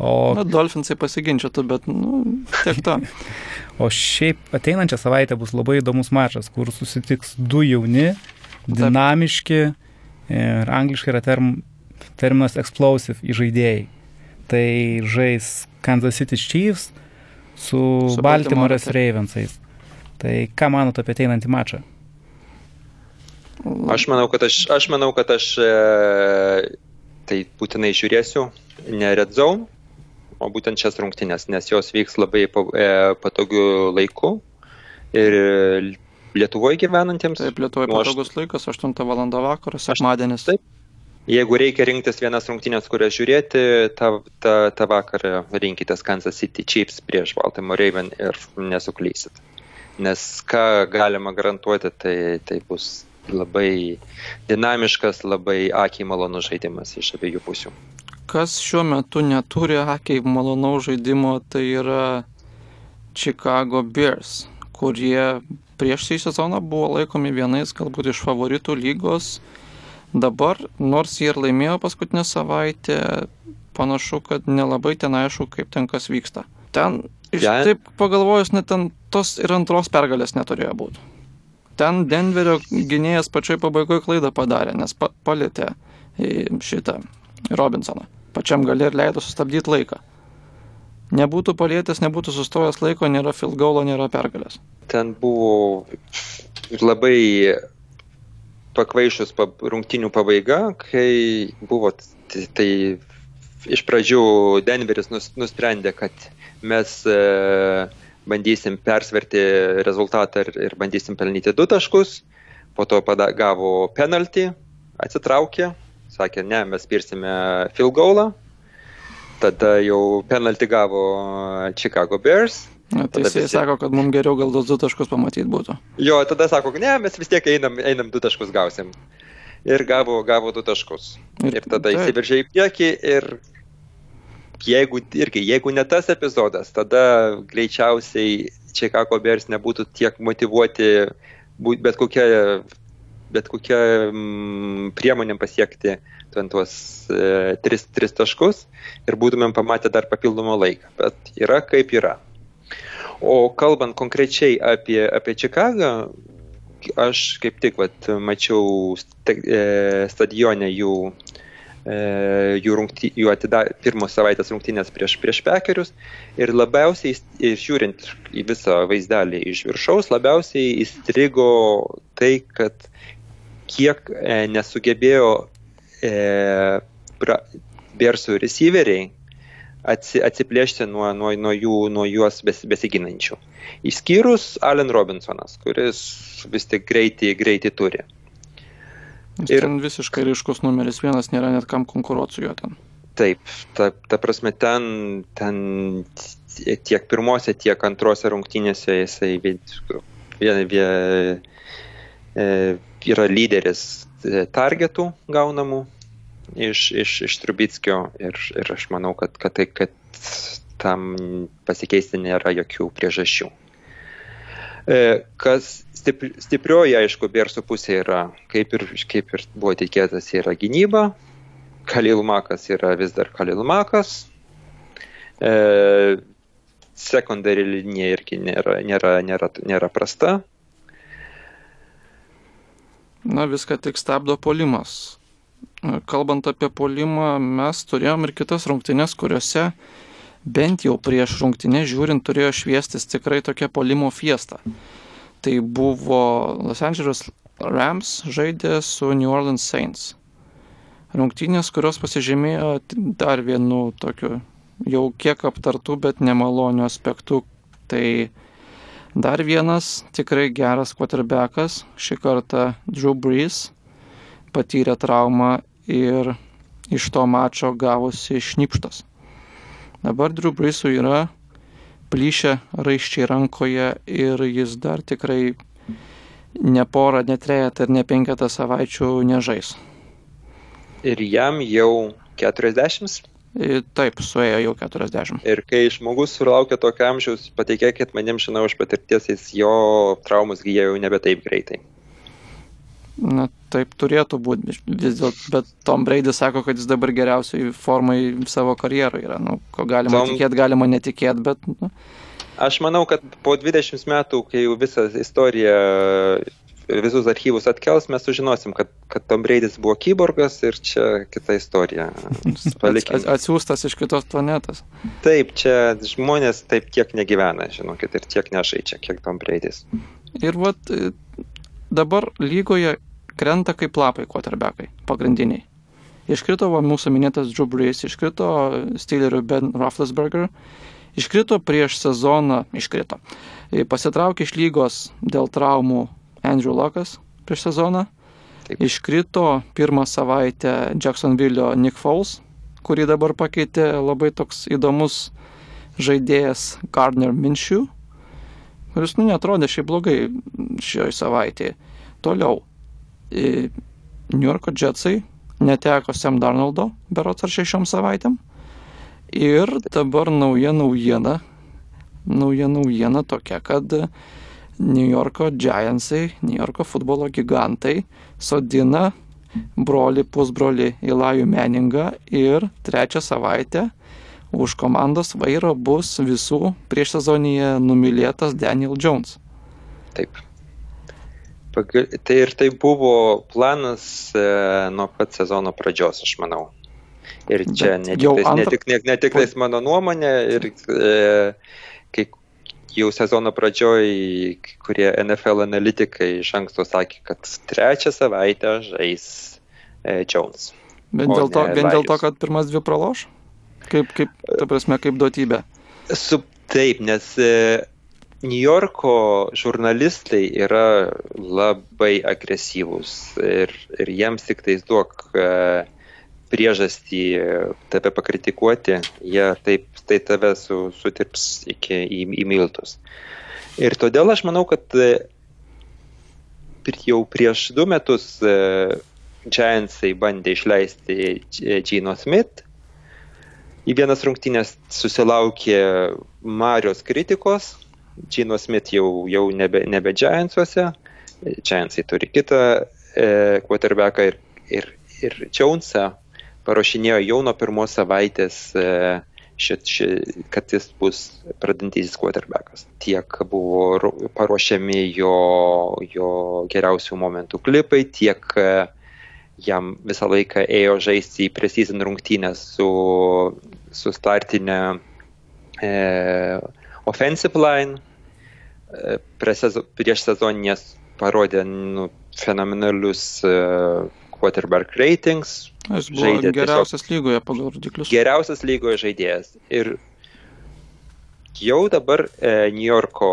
O... Na, Dolphinsai pasiginčytų, bet, nu, tiek to. o šiaip ateinančią savaitę bus labai įdomus mačas, kur susitiks du jauni, dinamiški ir angliškai yra term, terminas explosive žaidėjai. Tai žais Kansas City Chiefs su, su Baltimore's Ravensais. Tai ką manot apie ateinantį mačą? Aš manau, kad aš, aš, manau, kad aš e, tai būtinai žiūrėsiu, ne Red Zone, o būtent šias rungtynės, nes jos vyks labai e, patogiu laiku. Ir Lietuvoje gyvenantiems. Taip, Lietuvoje patogus aš... laikas, 8 val. vakaro, sekmadienis. Taip. Jeigu reikia rinktis vienas rungtynės, kurias žiūrėti, tą, tą, tą vakarą rinkitės Kansas City Chiefs prieš Baltimore Raven ir nesuklysit. Nes ką galima garantuoti, tai, tai bus labai dinamiškas, labai akiai malonus žaidimas iš abiejų pusių kas šiuo metu neturi akiai malonaus žaidimo, tai yra Chicago Bears, kurie prieš šį sezoną buvo laikomi vienais galbūt iš favoritų lygos. Dabar, nors jie ir laimėjo paskutinę savaitę, panašu, kad nelabai ten aišku, kaip ten kas vyksta. Ten, iš yeah. taip pagalvojus, net ten tos ir antros pergalės neturėjo būti. Ten Denverio gynėjas pačioj pabaigoje klaidą padarė, nes pa palėtė šitą Robinsoną. Pačiam gali ir leido sustabdyti laiką. Nebūtų palėtęs, nebūtų sustojęs laiko, nėra field goalo, nėra pergalės. Ten buvo labai pakvaišus rungtinių pabaiga, kai buvo tai iš pradžių Denveris nusprendė, kad mes e, bandysim persverti rezultatą ir, ir bandysim pelnyti du taškus, po to pada, gavo penaltį, atsitraukė, sakė, ne, mes pirsime field goalą. tada jau penaltį gavo Chicago Bears. Na, Tada Teisėjai visi- sako, kad mums geriau gal du taškus pamatyti būtų. Jo, tada sako, ne, mes vis tiek einam, einam du taškus gausim. Ir gavo, gavo du taškus. Ir tada taip. įsiveržė į priekį ir jeigu, irgi, jeigu ne tas epizodas, tada greičiausiai Chicago Bears nebūtų tiek motivuoti bet kokia, bet kokia mm, priemonėm pasiekti tuos e, tris, tris taškus ir būtumėm pamatę dar papildomą laiką. Bet yra kaip yra. O kalbant konkrečiai apie, apie Čikagą, aš kaip tik vat, mačiau sta, e, stadione jų, e, jų, rungty, jų atida, pirmos savaitės rungtynės prieš, prieš pekerius ir labiausiai, ir žiūrint į visą vaizdelį iš viršaus, labiausiai įstrigo tai, kad kiek e, nesugebėjo e, pra, Bersų receiveriai atsi, atsiplėšti nuo, nuo, nuo, jų, nuo juos bes, besiginančių. Išskyrus Allen Robinsonas, kuris vis tik greitį, greitį turi. Ir Ir- ten visiškai ryškus numeris vienas, nėra net kam konkuruoti su juo ten. Taip, ta, ta prasme, ten, ten tiek pirmose, tiek antrose rungtynėse jisai vien, vien, vien, e, yra lyderis e, targetų gaunamų iš, iš, iš Trubickio ir, ir aš manau, kad, kad, tai, kad tam pasikeisti nėra jokių priežasčių. E, Kas stipri, stiprioji, aišku, Bersų pusė yra, kaip ir, kaip ir buvo tikėtas, yra gynyba, Kalil Makas yra vis dar Kalil Makas. E, secondary linija irgi nėra, nėra, nėra, nėra prasta. Na, viską tik stabdo polimas. Kalbant apie polimą, mes turėjom ir kitas rungtynės, kuriuose bent jau prieš rungtynę žiūrint turėjo šviestis tikrai tokia polimo fiesta. Tai buvo Los Angeles Rams žaidė su New Orleans Saints. Rungtynės, kurios pasižymėjo dar vienu tokiu jau kiek aptartų, bet nemaloniu aspektu. Tai dar vienas tikrai geras quarterbackas, šį kartą Drew Brees, patyrė traumą ir iš to mačo gavosi šnipštas. Dabar Drew Breesui yra plyšę raiščiai rankoje ir jis dar tikrai ne porą, ne trejetą ir ne penketą savaičių nežais. Ir jam jau 40. Ir Taip, suėjo jau 40. Ir kai žmogus sulaukia tokio amžiaus, patikėkit manim, žinau iš patirties, jis jo traumus gyja jau nebe taip greitai. Na, taip turėtų būti, vis dėlto, bet Tom Brady sako, kad jis dabar geriausiai formai savo karjeroje yra. Nu, ko galima Tom... tikėti, galima netikėti, bet nu, Aš manau, kad po 20 metų, kai jau visą istoriją, visus archyvus atkels, mes sužinosim, kad, kad Tom Braidis buvo kyborgas ir čia kita istorija. Palikim. ats- atsiųstas iš kitos planetos. Taip, čia žmonės taip tiek negyvena, žinokit, ir tiek nežaidžia, kiek Tom Braidis. Ir vat e, dabar lygoje krenta kaip lapai quarterbackai, pagrindiniai. Iškrito va, mūsų minėtas Drew Brees, iškrito Steelerių Ben Roethlisberger, iškrito prieš sezoną, iškrito. E, Pasitraukė iš lygos dėl traumų Andrew Lockas prieš sezoną. Taip. Iškrito pirmą savaitę Jacksonville Nick Foles, kurį dabar pakeitė labai toks įdomus žaidėjas Gardner Minshew, kuris nu netrodė šiaip blogai šioje savaitėje. Toliau, New Yorko Jetsai neteko Sam Darnoldo, berots ar šešiom savaitėm. Ir dabar nauja naujiena, nauja naujiena tokia, kad New Yorko Giantsai, New Yorko futbolo gigantai sodina broli pusbroli Ilajų Meningą ir trečią savaitę už komandos vairo bus visų prieš sezonyje numylėtas Daniel Jones. Taip. Tai ir tai buvo planas e, nuo pat sezono pradžios, aš manau. Ir čia Bet ne tik, tais, ne, antrą- tik, ne, ne tik tais mano nuomonė, ir e, jau sezono pradžioj, kurie NFL analitikai iš anksto sakė, kad trečią savaitę žais e, Jones. Vien dėl to, vien dėl to, kad pirmas dvi praloš? Kaip, kaip, ta prasme, kaip duotybė. Su, taip, nes e, New Yorko žurnalistai yra labai agresyvūs ir, ir jiems tik tais duok e, priežastį tave pakritikuoti, jie taip, tai tave su, sutirps iki į, į miltus. Ir todėl aš manau, kad e, jau prieš du metus e, Giantsai bandė išleisti Gino Smith. Į vienas rungtynės susilaukė Marijos kritikos. Gino Smith jau, jau nebe, nebe Giantsuose. Giantsai turi kitą e, quarterbacką ir, ir, ir Jonesą paruošinėjo jau nuo pirmos savaitės, e, šit, šit, kad jis bus pradantysis quarterbackas. Tiek buvo paruošiami jo, jo geriausių momentų klipai, tiek e, jam visą laiką ėjo žaisti į preseason rungtynę su, su startinė e, offensive line. E, prieš sezoninės parodė nu, fenomenalius e, quarterback ratings. Jis buvo geriausias tiesiog, lygoje pagal rodiklius. Geriausias lygoje žaidėjas. Ir jau dabar e, New Yorko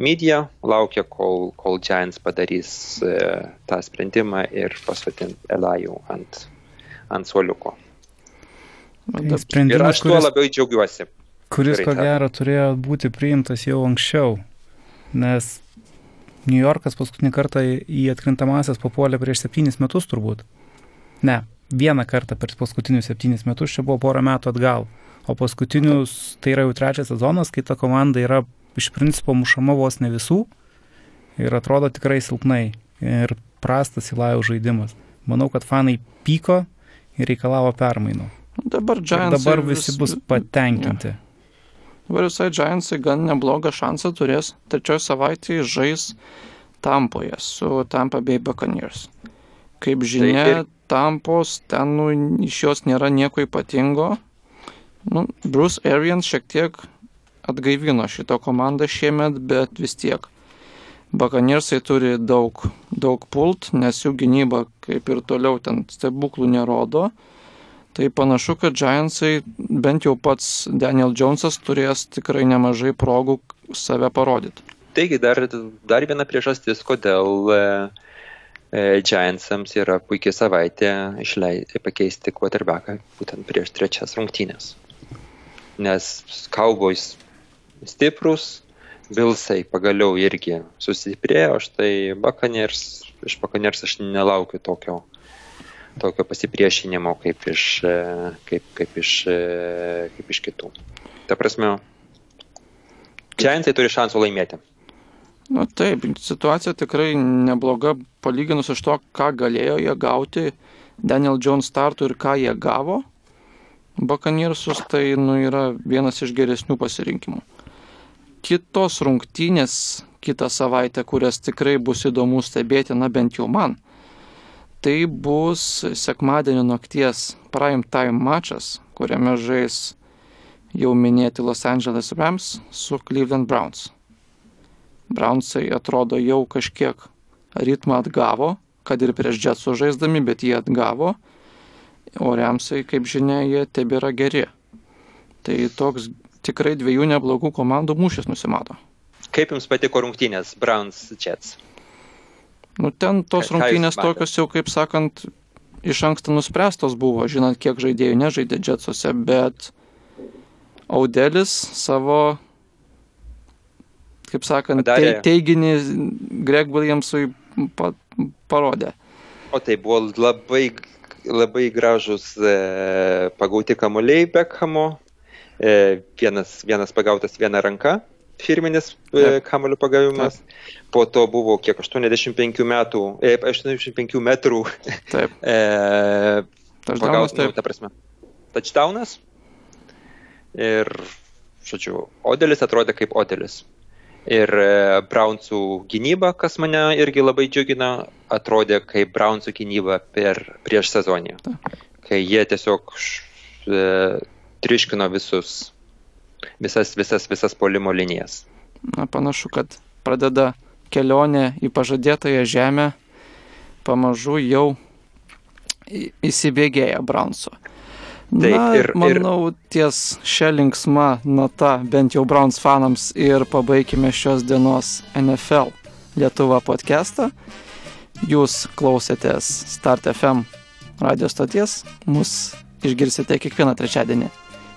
media laukia, kol, kol Giants padarys e, tą sprendimą ir pasodint Elajų ant, ant suoliuko. Tai ir aš tuo kuris, labiau džiaugiuosi. Kuris, ko gero, turėjo būti priimtas jau anksčiau, nes New Yorkas paskutinį kartą į atkrintamasias papuolė prieš septynis metus turbūt. Ne, vieną kartą per paskutinius septynis metus, čia buvo porą metų atgal. O paskutinius, tai yra jau trečias sezonas, kai ta komanda yra iš principo mušama vos ne visų ir atrodo tikrai silpnai ir prastas įlajų žaidimas. Manau, kad fanai pyko ir reikalavo permainų. Dabar, Giants, dabar visi bus patenkinti. Ja. Visai Giantsai gan neblogą šansą turės trečioje savaitėje žais Tampoje su Tampa Bay Buccaneers. Kaip žinia, tai ir... Tampos ten nu, iš jos nėra nieko ypatingo. Nu, Bruce Arians šiek tiek atgaivino šito komandą šiemet, bet vis tiek. Buccaneersai turi daug, daug pult, nes jų gynyba kaip ir toliau ten stebuklų nerodo. Tai panašu, kad Giantsai, bent jau pats Daniel Jonesas, turės tikrai nemažai progų save parodyti. Taigi dar, dar viena priežastis, kodėl e, e, Giantsams yra puikia savaitė išlei, pakeisti quarterbacką būtent prieš trečias rungtynės. Nes Cowboys stiprus, Bilsai pagaliau irgi susistiprėjo, štai Buccaneers, iš Buccaneers aš nelaukiu tokio tokio pasipriešinimo kaip iš, e, kaip, kaip iš, e, kaip iš kitų. Ta prasme, Giantsai turi šansų laimėti. Na taip, situacija tikrai nebloga palyginus iš to, ką galėjo jie gauti Daniel Jones startų ir ką jie gavo. Bakanirsus tai nu, yra vienas iš geresnių pasirinkimų. Kitos rungtynės kitą savaitę, kurias tikrai bus įdomu stebėti, na bent jau man, tai bus sekmadienio nakties prime time mačas, kuriame žais jau minėti Los Angeles Rams su Cleveland Browns. Brownsai atrodo jau kažkiek ritmą atgavo, kad ir prieš Jetsų žaisdami, bet jie atgavo, o Ramsai, kaip žinia, jie tebėra geri. Tai toks tikrai dviejų neblogų komandų mūšis nusimato. Kaip Jums patiko rungtynės Browns Jets? Nu, ten tos rungtynės tokios jau, kaip sakant, iš anksto nuspręstos buvo, žinant, kiek žaidėjų nežaidė džetsuose, bet Audelis savo, kaip sakant, te, teiginį Greg Williamsui pa, parodė. O tai buvo labai, labai gražus e, pagauti kamuoliai Bekhamo, e, vienas, vienas pagautas viena ranka firminis e, kamulio pagavimas. Taip. Po to buvo kiek 85 metų, e, 85 metrų. Taip. e, pagaus, nu, ta prasme. Touchdownas. Ir, žodžiu, Odelis atrodė kaip Odelis. Ir e, Brownsų gynyba, kas mane irgi labai džiugina, atrodė kaip Brownsų gynyba per, prieš sezonį. Kai jie tiesiog e, triškino visus visas, visas, visas polimo linijas. Na, panašu, kad pradeda kelionė į pažadėtąją žemę, pamažu jau įsibėgėja Brownso. Na, Taip, ir, manau, ir... ties šią linksmą natą, bent jau Browns fanams, ir pabaigime šios dienos NFL Lietuva podcastą. Jūs klausėtės Start FM radio stoties. Mus išgirsite kiekvieną trečiadienį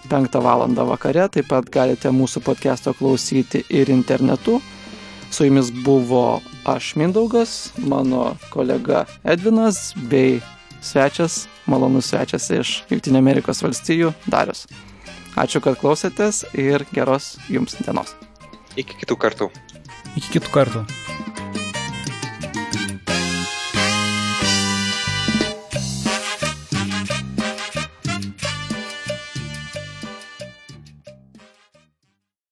5 val. vakare. Taip pat galite mūsų podcast'o klausyti ir internetu. Su jumis buvo aš Mindaugas, mano kolega Edvinas bei svečias, malonus svečias iš Junktinio Amerikos valstijų Darius. Ačiū, kad klausėtės ir geros jums dienos. Iki kitų kartų. Iki kitų kartų.